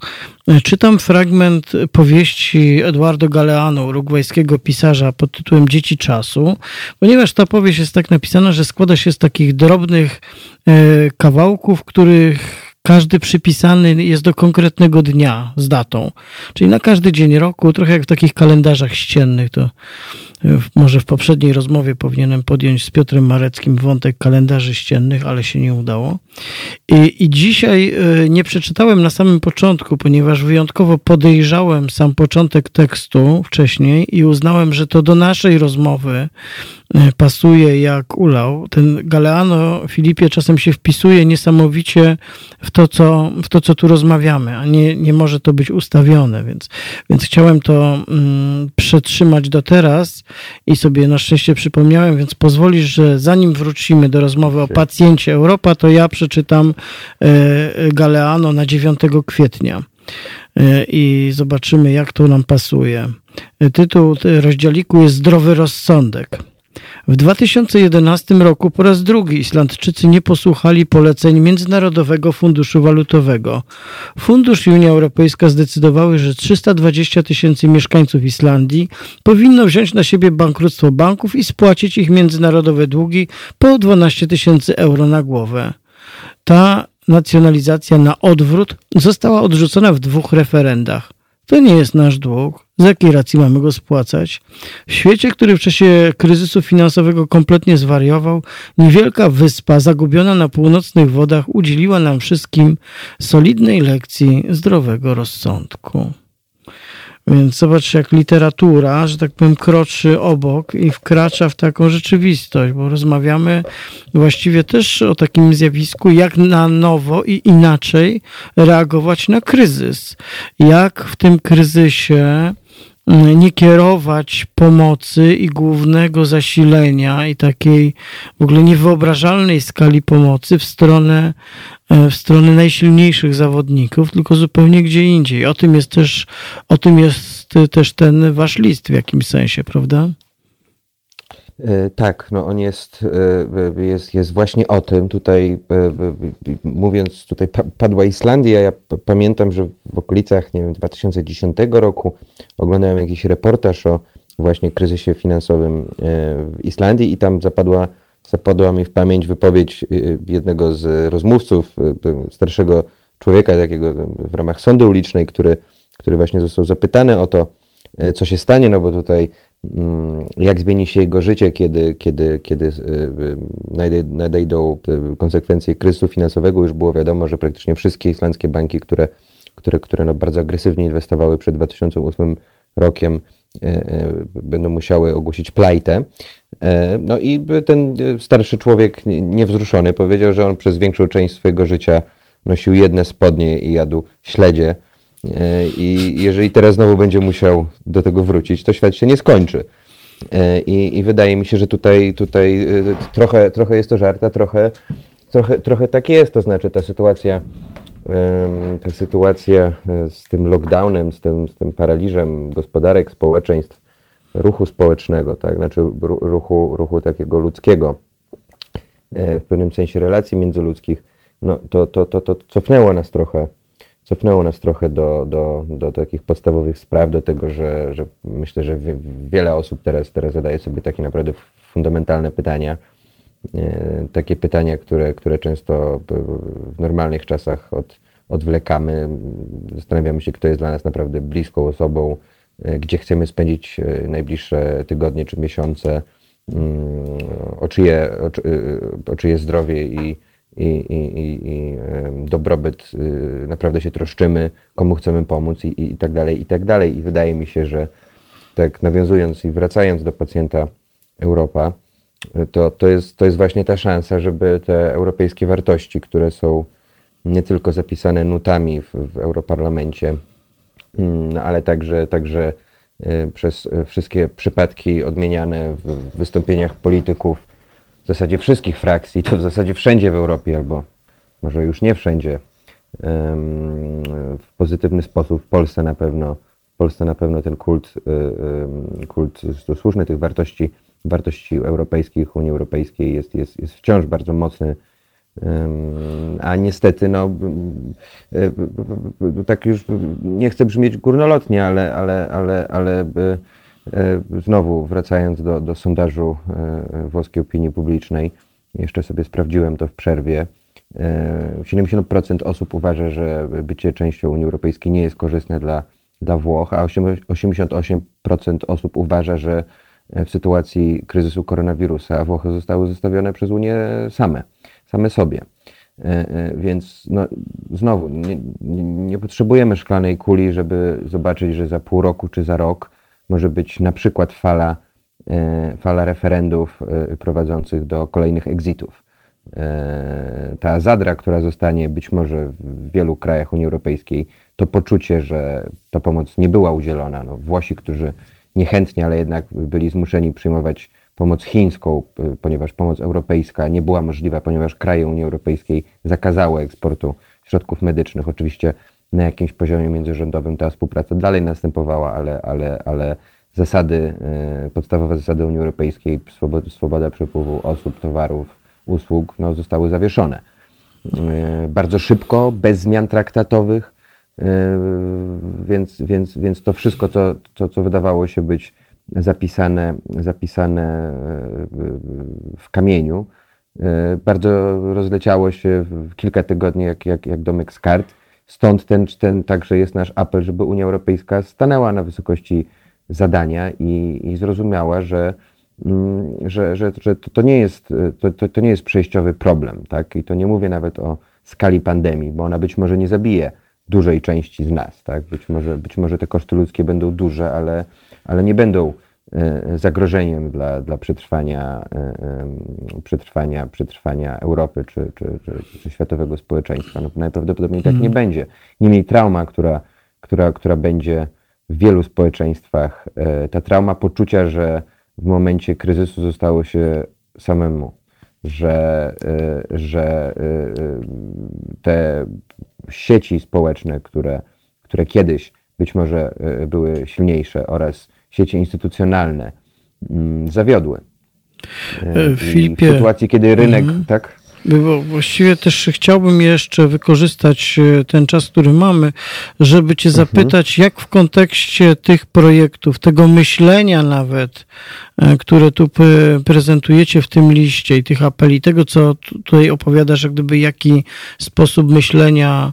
Czytam fragment powieści Eduardo Galeano, urugwajskiego pisarza pod tytułem Dzieci czasu, ponieważ ta powieść jest tak napisana, że składa się z takich drobnych e, kawałków, których każdy przypisany jest do konkretnego dnia z datą. Czyli na każdy dzień roku, trochę jak w takich kalendarzach ściennych, to może w poprzedniej rozmowie powinienem podjąć z Piotrem Mareckim wątek kalendarzy ściennych, ale się nie udało. I, I dzisiaj e, nie przeczytałem na samym początku, ponieważ wyjątkowo podejrzałem sam początek tekstu wcześniej i uznałem, że to do naszej rozmowy pasuje jak ulał. Ten Galeano Filipie czasem się wpisuje niesamowicie w to, co, w to, co tu rozmawiamy, a nie, nie może to być ustawione, więc, więc chciałem to mm, przetrzymać do teraz i sobie na szczęście przypomniałem, więc pozwolisz, że zanim wrócimy do rozmowy o pacjencie Europa, to ja przeczytam e, Galeano na 9 kwietnia e, i zobaczymy, jak to nam pasuje. E, tytuł rozdziałiku jest Zdrowy rozsądek. W 2011 roku po raz drugi Islandczycy nie posłuchali poleceń Międzynarodowego Funduszu Walutowego. Fundusz i Unia Europejska zdecydowały, że 320 tysięcy mieszkańców Islandii powinno wziąć na siebie bankructwo banków i spłacić ich międzynarodowe długi po 12 tysięcy euro na głowę. Ta nacjonalizacja na odwrót została odrzucona w dwóch referendach. To nie jest nasz dług. Z jakiej racji mamy go spłacać? W świecie, który w czasie kryzysu finansowego kompletnie zwariował, niewielka wyspa zagubiona na północnych wodach udzieliła nam wszystkim solidnej lekcji zdrowego rozsądku. Więc zobacz, jak literatura, że tak powiem, kroczy obok i wkracza w taką rzeczywistość, bo rozmawiamy właściwie też o takim zjawisku, jak na nowo i inaczej reagować na kryzys. Jak w tym kryzysie nie kierować pomocy i głównego zasilenia i takiej w ogóle niewyobrażalnej skali pomocy w stronę, w stronę najsilniejszych zawodników, tylko zupełnie gdzie indziej. O tym jest też, o tym jest też ten wasz list w jakimś sensie, prawda? E, tak, no on jest, e, jest, jest właśnie o tym. Tutaj mówiąc, tutaj padła Islandia. Ja pamiętam, że w okolicach, nie wiem, 2010 roku oglądałem jakiś reportaż o właśnie kryzysie finansowym e, w Islandii i tam zapadła, zapadła mi w pamięć wypowiedź jednego z rozmówców, starszego człowieka, takiego w ramach sądu ulicznej, który, który właśnie został zapytany o to, co się stanie, no bo tutaj Mm, jak zmieni się jego życie, kiedy, kiedy, kiedy y, nadejdą konsekwencje kryzysu finansowego. Już było wiadomo, że praktycznie wszystkie islandzkie banki, które, które, które no bardzo agresywnie inwestowały przed 2008 rokiem, y, y, będą musiały ogłosić plajtę. No i ten starszy człowiek niewzruszony powiedział, że on przez większą część swojego życia nosił jedne spodnie i jadł śledzie E, I jeżeli teraz znowu będzie musiał do tego wrócić, to świat się nie skończy. I, I wydaje mi się, że tutaj, tutaj trochę, trochę jest to żart, a trochę, trochę, trochę tak jest. To znaczy ta sytuacja, ta sytuacja z tym lockdownem, z tym, z tym paraliżem gospodarek, społeczeństw, ruchu społecznego, tak, znaczy ruchu, ruchu takiego ludzkiego, w pewnym sensie relacji międzyludzkich, no to, to, to, to cofnęło nas trochę cofnęło nas trochę do, do, do takich podstawowych spraw, do tego, że, że myślę, że wiele osób teraz, teraz zadaje sobie takie naprawdę fundamentalne pytania. E, takie pytania, które, które często w normalnych czasach od, odwlekamy. Zastanawiamy się, kto jest dla nas naprawdę bliską osobą, e, gdzie chcemy spędzić e, najbliższe tygodnie czy miesiące, mm, o czyje, o, o czyje zdrowie i, i, i, i dobrobyt naprawdę się troszczymy, komu chcemy pomóc i, i tak dalej, i tak dalej. I wydaje mi się, że tak nawiązując i wracając do pacjenta Europa, to, to, jest, to jest właśnie ta szansa, żeby te europejskie wartości, które są nie tylko zapisane nutami w, w Europarlamencie, ale także, także y, przez wszystkie przypadki odmieniane w wystąpieniach polityków w zasadzie wszystkich frakcji, to w zasadzie wszędzie w Europie, albo może już nie wszędzie, w pozytywny sposób. W Polsce na pewno, w Polsce na pewno ten kult, y, kult słuszny tych wartości, wartości europejskich, Unii Europejskiej jest, jest, jest wciąż bardzo mocny. A niestety, no, tak już nie chcę brzmieć górnolotnie, ale, ale, ale, ale E, znowu wracając do, do sondażu e, włoskiej opinii publicznej, jeszcze sobie sprawdziłem to w przerwie. 70% e, osób uważa, że bycie częścią Unii Europejskiej nie jest korzystne dla, dla Włoch, a 88% osób uważa, że w sytuacji kryzysu koronawirusa Włochy zostały zostawione przez Unię same, same sobie. Więc no, znowu, nie, nie potrzebujemy szklanej kuli, żeby zobaczyć, że za pół roku czy za rok może być na przykład fala, e, fala referendów e, prowadzących do kolejnych exitów. E, ta zadra, która zostanie być może w wielu krajach Unii Europejskiej, to poczucie, że ta pomoc nie była udzielona. No, Włosi, którzy niechętnie, ale jednak byli zmuszeni przyjmować pomoc chińską, ponieważ pomoc europejska nie była możliwa, ponieważ kraje Unii Europejskiej zakazały eksportu środków medycznych. Oczywiście na jakimś poziomie międzyrządowym ta współpraca dalej następowała, ale, ale, ale zasady, e, podstawowe zasady Unii Europejskiej, swoboda, swoboda przepływu osób, towarów, usług, no, zostały zawieszone. E, bardzo szybko, bez zmian traktatowych, więc, więc, więc to wszystko, co, co, co wydawało się być zapisane, zapisane w kamieniu, bardzo rozleciało się w kilka tygodni jak, jak, jak domek z kart Stąd ten, ten także jest nasz apel, żeby Unia Europejska stanęła na wysokości zadania i, i zrozumiała, że, mm, że, że, że to, nie jest, to, to nie jest przejściowy problem. Tak? I to nie mówię nawet o skali pandemii, bo ona być może nie zabije dużej części z nas. Tak? Być, może, być może te koszty ludzkie będą duże, ale, ale nie będą E, zagrożeniem dla, dla przetrwania, e, przetrwania, przetrwania Europy czy, czy, czy, czy światowego społeczeństwa. No, najprawdopodobniej tak nie mhm. będzie. Niemniej trauma, która, która, która będzie w wielu społeczeństwach, e, ta trauma poczucia, że w momencie kryzysu zostało się samemu, że, że te sieci społeczne, które, które kiedyś być może były silniejsze oraz sieci instytucjonalne mm, zawiodły. E, Filipie, w sytuacji, kiedy rynek, mm, tak? Właściwie też chciałbym jeszcze wykorzystać e, ten czas, który mamy, żeby Cię mhm. zapytać, jak w kontekście tych projektów, tego myślenia nawet, e, które tu prezentujecie w tym liście i tych apeli, tego, co tutaj opowiadasz, jak gdyby jaki sposób myślenia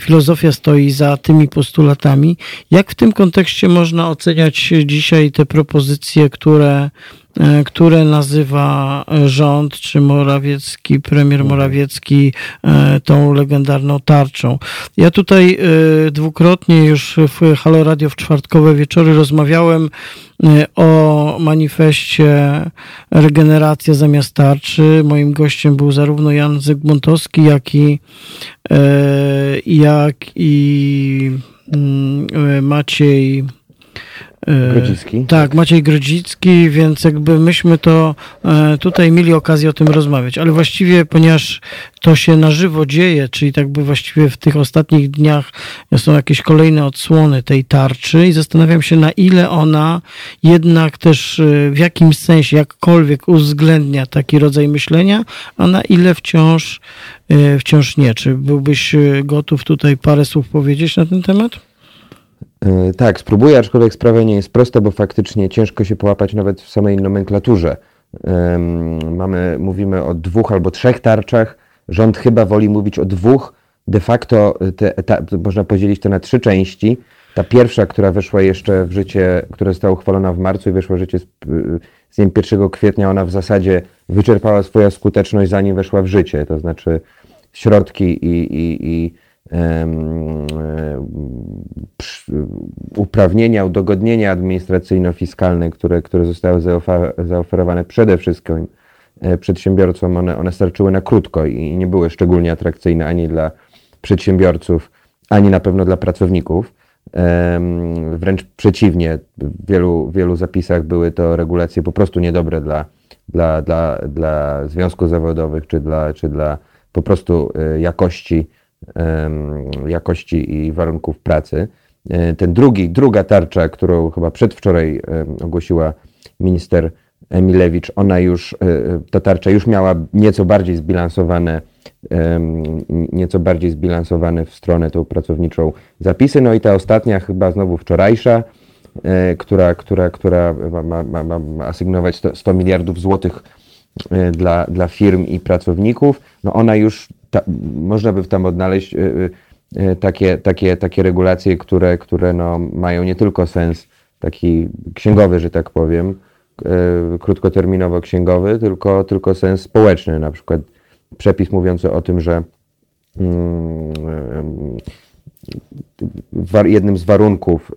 filozofia stoi za tymi postulatami. Jak w tym kontekście można oceniać dzisiaj te propozycje, które, e, które nazywa rząd, czy Morawiecki, premier Morawiecki e, tą legendarną tarczą? Ja tutaj e, dwukrotnie już w Halo Radio w czwartkowe wieczory rozmawiałem o manifestie Regeneracja zamiast tarczy. Moim gościem był zarówno Jan Zygmuntowski, jak i, e, jak i mm, Maciej E, Grodzicki. Tak, Maciej Grodzicki, więc jakby myśmy to e, tutaj mieli okazję o tym rozmawiać, ale właściwie, ponieważ to się na żywo dzieje, czyli tak by właściwie w tych ostatnich dniach są jakieś kolejne odsłony tej tarczy i zastanawiam się, na ile ona jednak też e, w jakimś sensie, jakkolwiek uwzględnia taki rodzaj myślenia, a na ile wciąż, wciąż nie. Czy byłbyś gotów tutaj parę słów powiedzieć na ten temat? E, tak, spróbuję, aczkolwiek sprawa nie jest prosta, bo faktycznie ciężko się połapać nawet w samej nomenklaturze. Mamy, mówimy o dwóch albo trzech tarczach. Rząd chyba woli mówić o dwóch. De facto te, ta, można podzielić to na trzy części. Ta pierwsza, która weszła jeszcze w życie, która została uchwalona w marcu i weszła w życie z, z dniem 1 kwietnia, ona w zasadzie wyczerpała swoją skuteczność zanim weszła w życie. To znaczy środki i, i, i uprawnienia, udogodnienia administracyjno-fiskalne, które, które zostały zaoferowane przede wszystkim e, przedsiębiorcom, one, one starczyły na krótko i nie były szczególnie atrakcyjne ani dla przedsiębiorców, ani na pewno dla pracowników. Wręcz przeciwnie, w wielu, wielu zapisach były to regulacje po prostu niedobre dla, dla, dla, dla związków zawodowych czy dla, czy dla po prostu e, jakości jakości i warunków pracy. E, ten drugi, druga tarcza, którą chyba przedwczoraj ogłosiła minister Emilewicz, ona już, e, ta tarcza już miała nieco bardziej zbilansowane, nieco bardziej zbilansowane w stronę tą pracowniczą zapisy. No i ta ostatnia, chyba znowu wczorajsza, e, która, która, która ma, ma, ma asygnować 100, 100 miliardów złotych dla, dla firm i pracowników, no ona już ta, można by tam odnaleźć y, y, y, takie, takie, takie regulacje, które, które no, mają nie tylko sens taki księgowy, że tak powiem, krótkoterminowo księgowy, tylko, tylko sens społeczny, na przykład przepis mówiący o tym, że mm, jednym z warunków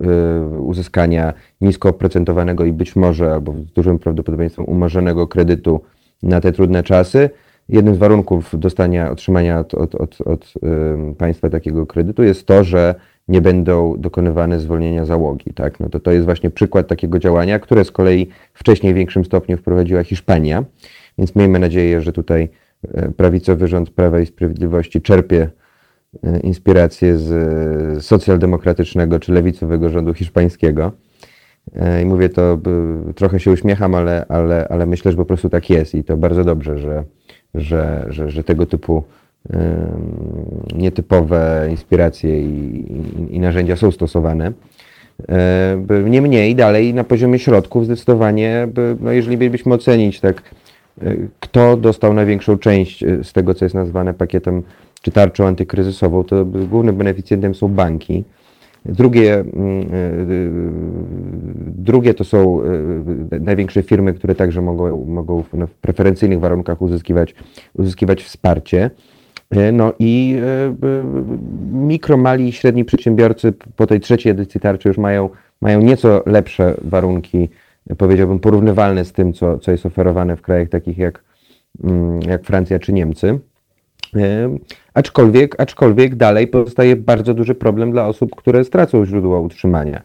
uzyskania nisko oprocentowanego i być może, albo z dużym prawdopodobieństwem umorzonego kredytu na te trudne czasy jednym z warunków dostania, otrzymania od, od, od, od państwa takiego kredytu jest to, że nie będą dokonywane zwolnienia załogi. Tak? No to, to jest właśnie przykład takiego działania, które z kolei wcześniej w większym stopniu wprowadziła Hiszpania. Więc miejmy nadzieję, że tutaj e, prawicowy rząd Prawa i Sprawiedliwości czerpie e, inspirację z socjaldemokratycznego czy lewicowego rządu hiszpańskiego. E, I mówię to, trochę się uśmiecham, ale, ale, ale myślę, że po prostu tak jest i to bardzo dobrze, że, że, że, że tego typu nietypowe inspiracje i, i, i narzędzia są stosowane. E, niemniej dalej na poziomie środków zdecydowanie, no jeżeli mielibyśmy ocenić tak, e, kto dostał największą część e, z tego, co jest nazwane pakietem czy tarczą antykryzysową, to głównym beneficjentem są banki. Drugie, mm, e, e, drugie to są e, największe firmy, które także mogą, mogą w preferencyjnych warunkach uzyskiwać, uzyskiwać wsparcie. No i mikro, mali i średni przedsiębiorcy po tej trzeciej edycji tarczy już mają, mają nieco lepsze warunki, powiedziałbym porównywalne z tym, co, co jest oferowane w krajach takich jak, mm, jak Francja czy Niemcy. Aczkolwiek, aczkolwiek dalej pozostaje bardzo duży problem dla osób, które stracą źródła utrzymania.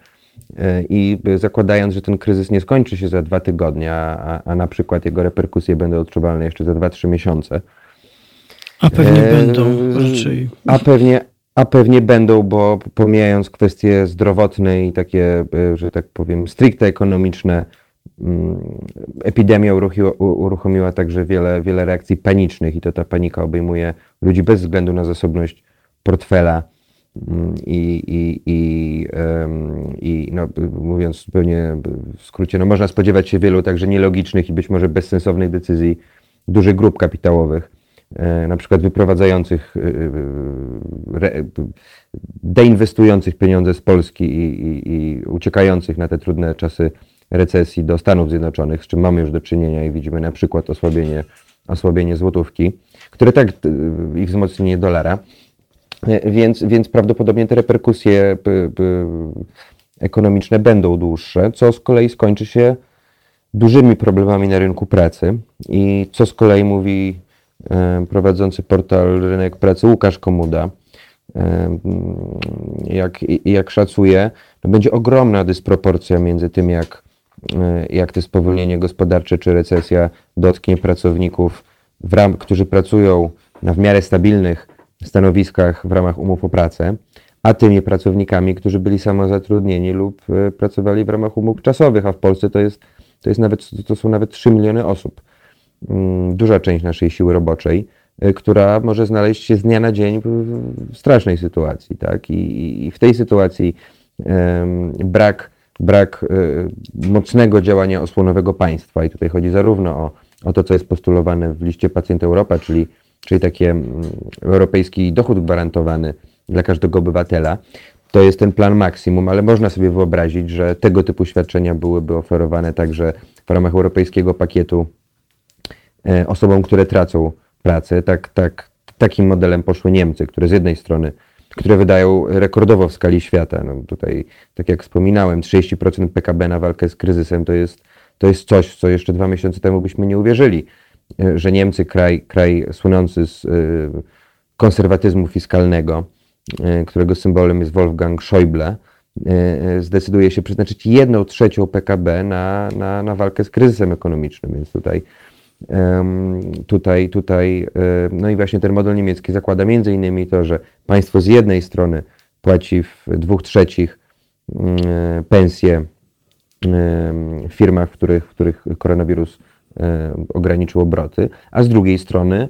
E, I zakładając, że ten kryzys nie skończy się za dwa tygodnie, a, a na przykład jego reperkusje będą odczuwalne jeszcze za dwa, trzy miesiące. A pewnie e, będą raczej. A pewnie, a pewnie będą, bo pomijając kwestie zdrowotne i takie, e, że tak powiem, stricte ekonomiczne, epidemia uruchomiła, uruchomiła także wiele, wiele reakcji panicznych i to ta panika obejmuje ludzi bez względu na zasobność portfela. Mm, I, i, i, i no, mówiąc zupełnie w skrócie, no można spodziewać się wielu także nielogicznych i być może bezsensownych decyzji dużych grup kapitałowych, e, na przykład wyprowadzających, e, e, deinwestujących pieniądze z Polski i, i, i uciekających na te trudne czasy recesji do Stanów Zjednoczonych, z czym mamy już do czynienia i widzimy na przykład osłabienie, osłabienie złotówki, które tak i wzmocnienie dolara. E, więc, więc prawdopodobnie te reperkusje ekonomiczne będą dłuższe, co z kolei skończy się dużymi problemami na rynku pracy i co z kolei mówi e, prowadzący portal Rynek Pracy Łukasz Komuda, jak, jak szacuję, to będzie ogromna dysproporcja między tym, jak, jak to spowolnienie gospodarcze czy recesja dotknie pracowników, w ram, którzy pracują na w miarę stabilnych stanowiskach w ramach umów o pracę, a tymi pracownikami, którzy byli samozatrudnieni lub e, pracowali w ramach umów czasowych, a w Polsce to, jest, to, jest nawet, to są nawet 3 miliony osób. Mm, duża część naszej siły roboczej, e, która może znaleźć się z dnia na dzień w strasznej sytuacji. Tak? I, i w tej sytuacji um, brak, brak um, mocnego działania osłonowego państwa, i tutaj chodzi zarówno o, o to, co jest postulowane w liście Pacjent Europa, czyli, czyli taki um, europejski dochód gwarantowany, dla każdego obywatela. To jest ten plan maksimum, ale można sobie wyobrazić, że tego typu świadczenia byłyby oferowane także w ramach europejskiego pakietu e, osobom, które tracą pracę. Tak, tak, takim modelem poszły Niemcy, które z jednej strony, które wydają rekordowo w skali świata. No tutaj, tak jak wspominałem, 30% PKB na walkę z kryzysem to jest, to jest coś, co jeszcze dwa miesiące temu byśmy nie uwierzyli, e, że Niemcy, kraj, kraj słynący z e, konserwatyzmu fiskalnego, E, którego symbolem jest Wolfgang Schäuble, zdecyduje się przeznaczyć jedną trzecią PKB na, na, na walkę z kryzysem ekonomicznym. Więc tutaj, tutaj, tutaj, no i właśnie ten model niemiecki zakłada między innymi to, że państwo z jednej strony płaci w dwóch trzecich pensje w firmach, w których, w których koronawirus ograniczył obroty, a z drugiej strony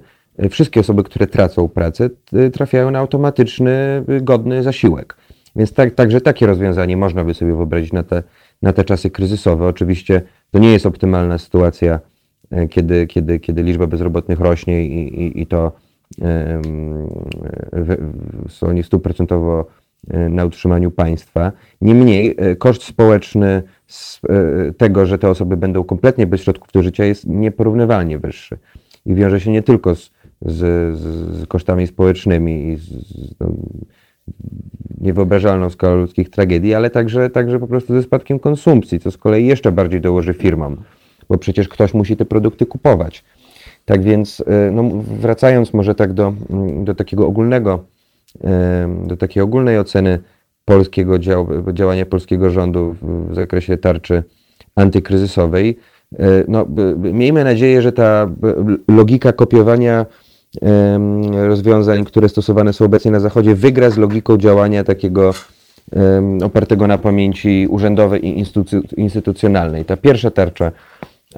wszystkie osoby, które tracą pracę, trafiają na automatyczny, godny zasiłek. Więc tak, także takie rozwiązanie można by sobie wyobrazić na te, na te czasy kryzysowe. Oczywiście to nie jest optymalna sytuacja, e, kiedy, kiedy, kiedy liczba bezrobotnych rośnie i, i, i to są oni stuprocentowo e, na utrzymaniu państwa. Niemniej e, koszt społeczny tego, że te osoby będą kompletnie bez środków do życia jest nieporównywalnie wyższy i wiąże się nie tylko z z, z kosztami społecznymi i z, z no, niewyobrażalną skalą ludzkich tragedii, ale także, także po prostu ze spadkiem konsumpcji, co z kolei jeszcze bardziej dołoży firmom, bo przecież ktoś musi te produkty kupować. Tak więc, e, no, wracając może tak do, do takiego ogólnego, do takiej ogólnej oceny polskiego dział, działania polskiego rządu w zakresie tarczy antykryzysowej, e, no, miejmy nadzieję, że ta logika kopiowania rozwiązań, które stosowane są obecnie na Zachodzie, wygra z logiką działania takiego opartego na pamięci urzędowej i instytucjonalnej. Ta pierwsza tarcza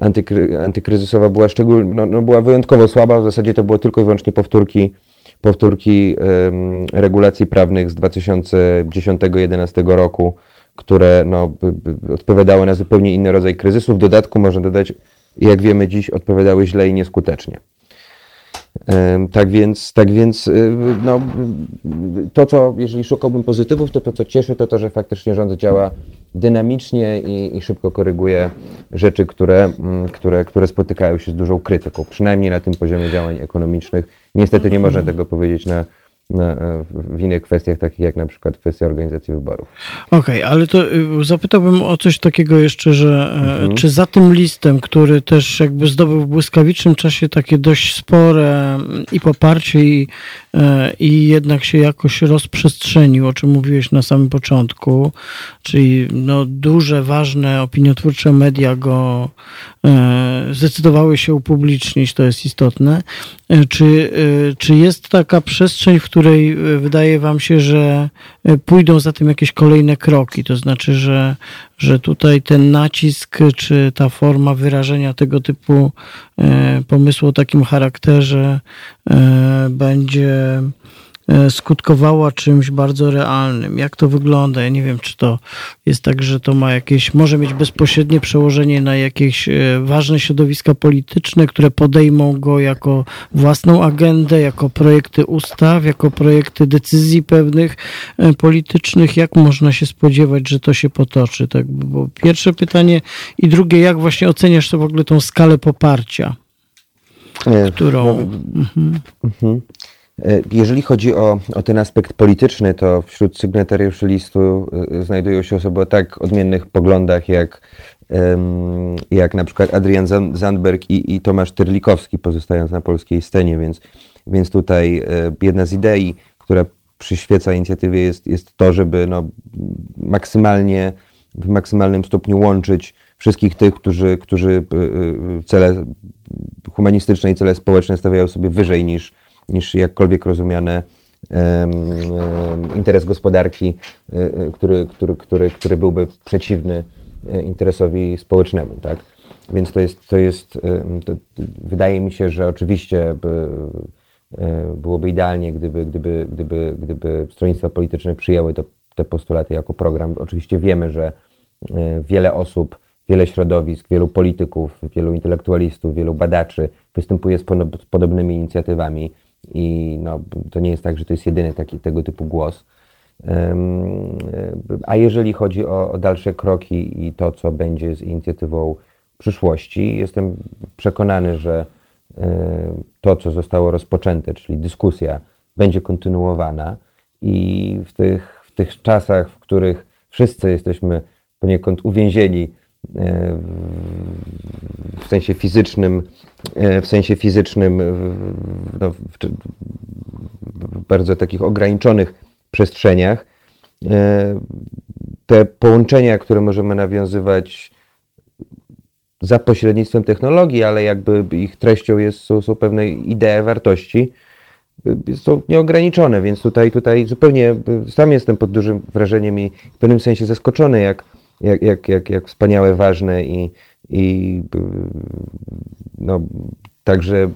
antykry, antykryzysowa była szczególnie, no, no, była wyjątkowo słaba, w zasadzie to było tylko i wyłącznie powtórki, powtórki um, regulacji prawnych z 2010-2011 roku, które no, odpowiadały na zupełnie inny rodzaj kryzysu. W dodatku można dodać, jak wiemy dziś, odpowiadały źle i nieskutecznie. Tak więc, tak więc y, no, to, co, jeżeli szukałbym pozytywów, to to, co cieszy, to to, że faktycznie rząd działa dynamicznie i, i szybko koryguje rzeczy, które, mm, które, które spotykają się z dużą krytyką, przynajmniej na tym poziomie działań ekonomicznych. Niestety nie można tego powiedzieć na w innych kwestiach, takich jak na przykład kwestia organizacji wyborów. Okej, okay, ale to y, zapytałbym o coś takiego jeszcze, że e, mhm. czy za tym listem, który też jakby zdobył w błyskawicznym czasie takie dość spore i poparcie i, e, i jednak się jakoś rozprzestrzenił, o czym mówiłeś na samym początku, czyli no duże, ważne, opiniotwórcze media go e, zdecydowały się upublicznić, to jest istotne. Czy, czy jest taka przestrzeń, w której której e, wydaje wam się, że e, pójdą za tym jakieś kolejne kroki. To znaczy, że, że tutaj ten nacisk, czy ta forma wyrażenia tego typu e, pomysłu o takim charakterze będzie skutkowała czymś bardzo realnym. Jak to wygląda? Ja nie wiem, czy to jest tak, że to ma jakieś, może mieć bezpośrednie przełożenie na jakieś e, ważne środowiska polityczne, które podejmą go jako własną agendę, jako projekty ustaw, jako projekty decyzji pewnych e, politycznych. Jak można się spodziewać, że to się potoczy? Tak, bo pierwsze pytanie i drugie, jak właśnie oceniasz to w ogóle tą skalę poparcia? Którą. No, mhm. E, jeżeli chodzi o, o ten aspekt polityczny, to wśród sygnatariuszy listu e, znajdują się osoby o tak odmiennych poglądach jak, jak na przykład Adrian Zandberg i, i Tomasz Tyrlikowski, pozostając na polskiej scenie, więc, więc tutaj e, jedna z idei, która przyświeca inicjatywie jest, jest to, żeby no, maksymalnie, w maksymalnym stopniu łączyć wszystkich tych, którzy, którzy cele humanistyczne i cele społeczne stawiają sobie wyżej niż, niż jakkolwiek rozumiane interes gospodarki, który, który, który, który byłby przeciwny interesowi społecznemu. Tak? Więc to jest, to jest to wydaje mi się, że oczywiście byłoby idealnie, gdyby, gdyby, gdyby, gdyby stronnictwa polityczne przyjęły to, te postulaty jako program. Oczywiście wiemy, że wiele osób, wiele środowisk, wielu polityków, wielu intelektualistów, wielu badaczy występuje z podobnymi inicjatywami i no, to nie jest tak, że to jest jedyny taki tego typu głos. A jeżeli chodzi o, o dalsze kroki i to, co będzie z inicjatywą przyszłości, jestem przekonany, że e, to, co zostało rozpoczęte, czyli dyskusja, będzie kontynuowana i w tych, w tych czasach, w których wszyscy jesteśmy poniekąd uwięzieni e, w sensie fizycznym, e, w sensie fizycznym, no, w, w bardzo takich ograniczonych przestrzeniach. Te połączenia, które możemy nawiązywać za pośrednictwem technologii, ale jakby ich treścią jest, są, są pewne idee, wartości, są nieograniczone, więc tutaj, tutaj zupełnie sam jestem pod dużym wrażeniem i w pewnym sensie zaskoczony, jak, jak, jak, jak, jak wspaniałe, ważne i, i no, także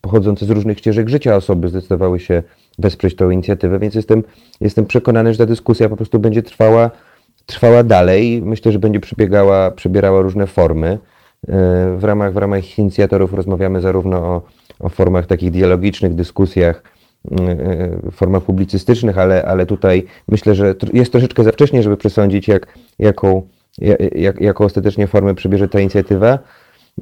pochodzące z różnych ścieżek życia osoby zdecydowały się wesprzeć tą inicjatywę, więc jestem, jestem przekonany, że ta dyskusja po prostu będzie trwała trwała dalej. Myślę, że będzie przebiegała, przebierała różne formy. E, w ramach, w ramach inicjatorów rozmawiamy zarówno o, o formach takich dialogicznych, dyskusjach, formach publicystycznych, ale, ale tutaj myślę, że jest troszeczkę za wcześnie, żeby przesądzić, jak, jaką, jak, jaką ostatecznie formę przebierze ta inicjatywa.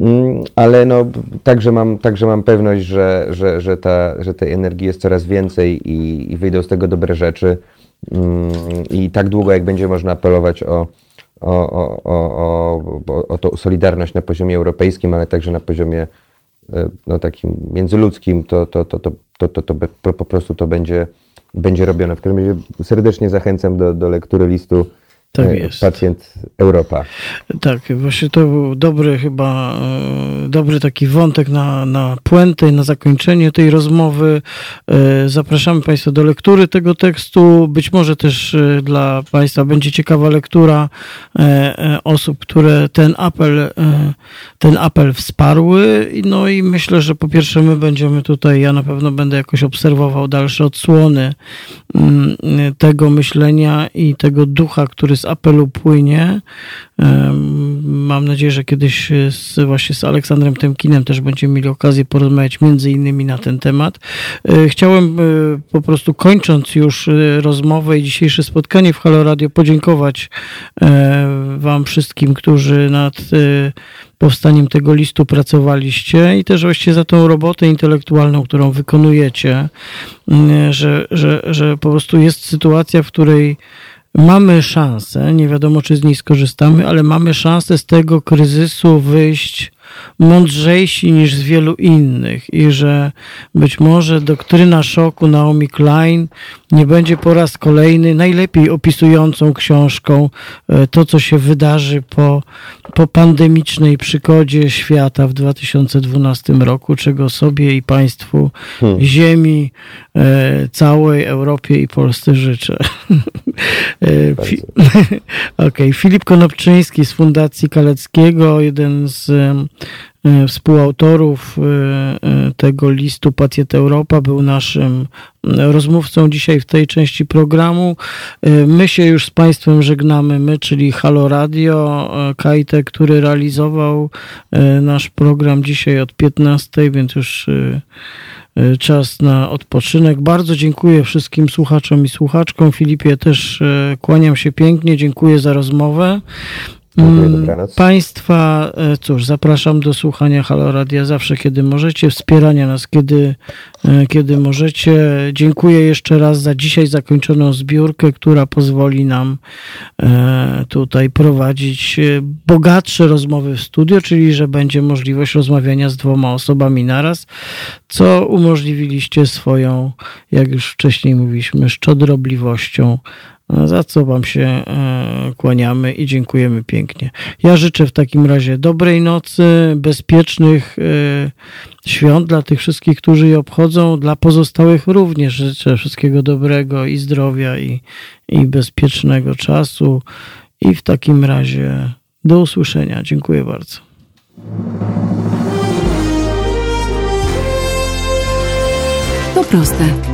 Mm, ale no, także, mam, także mam pewność, że, że, że, ta, że tej energii jest coraz więcej i, i wyjdą z tego dobre rzeczy. I tak długo, jak będzie można apelować o, o, o, o, o, tą solidarność na poziomie europejskim, ale także na poziomie e, no, takim międzyludzkim, to, to, to, to, to, to, to, to po prostu to będzie, będzie robione. W każdym razie serdecznie zachęcam do, do lektury listu tak e, jest. Pacjent Europa. Tak, właśnie to był dobry chyba, e, dobry taki wątek na, na puentę i na zakończenie tej rozmowy. E, zapraszamy Państwa do lektury tego tekstu. Być może też dla Państwa będzie ciekawa lektura osób, które ten apel, ten apel wsparły. No i myślę, że po pierwsze my będziemy tutaj, ja na pewno będę jakoś obserwował dalsze odsłony mm, tego myślenia i tego ducha, który apelu płynie. Mam nadzieję, że kiedyś z, właśnie z Aleksandrem Temkinem też będziemy mieli okazję porozmawiać między innymi na ten temat. E, chciałem e, po prostu kończąc już e, rozmowę i dzisiejsze spotkanie w Halo Radio podziękować Wam wszystkim, którzy nad powstaniem tego listu pracowaliście i też właśnie za tą robotę intelektualną, którą wykonujecie, że, że, że po prostu jest sytuacja, w której mamy szansę, nie wiadomo czy z niej skorzystamy, ale mamy szansę z tego kryzysu wyjść mądrzejsi niż z wielu innych i że być może doktryna szoku Naomi Klein nie będzie po raz kolejny najlepiej opisującą książką e, to, co się wydarzy po, po pandemicznej przygodzie świata w 2012 roku, czego sobie i Państwu hmm. Ziemi, e, całej Europie i Polsce życzę. E, Fi- okay. Filip Konopczyński z Fundacji Kaleckiego, jeden z współautorów e, e, tego listu Pacjent Europa, był naszym rozmówcą dzisiaj w tej części programu. My się już z Państwem żegnamy, my, czyli Halo Radio, Kajte, który realizował nasz program dzisiaj od 15, więc już czas na odpoczynek. Bardzo dziękuję wszystkim słuchaczom i słuchaczkom. Filipie też kłaniam się pięknie, dziękuję za rozmowę. Mm. Państwa, e, cóż, zapraszam do słuchania Halo Radia zawsze, kiedy możecie, wspierania nas, kiedy, e, kiedy możecie. Dziękuję jeszcze raz za dzisiaj zakończoną zbiórkę, która pozwoli nam e, tutaj prowadzić bogatsze rozmowy w studio, czyli że będzie możliwość rozmawiania z dwoma osobami naraz, co umożliwiliście swoją, jak już wcześniej mówiliśmy, szczodrobliwością za co Wam się e, kłaniamy i dziękujemy pięknie. Ja życzę w takim razie dobrej nocy, bezpiecznych e, świąt dla tych wszystkich, którzy je obchodzą, dla pozostałych również życzę wszystkiego dobrego i zdrowia i, i bezpiecznego czasu. I w takim razie do usłyszenia. Dziękuję bardzo. To proste.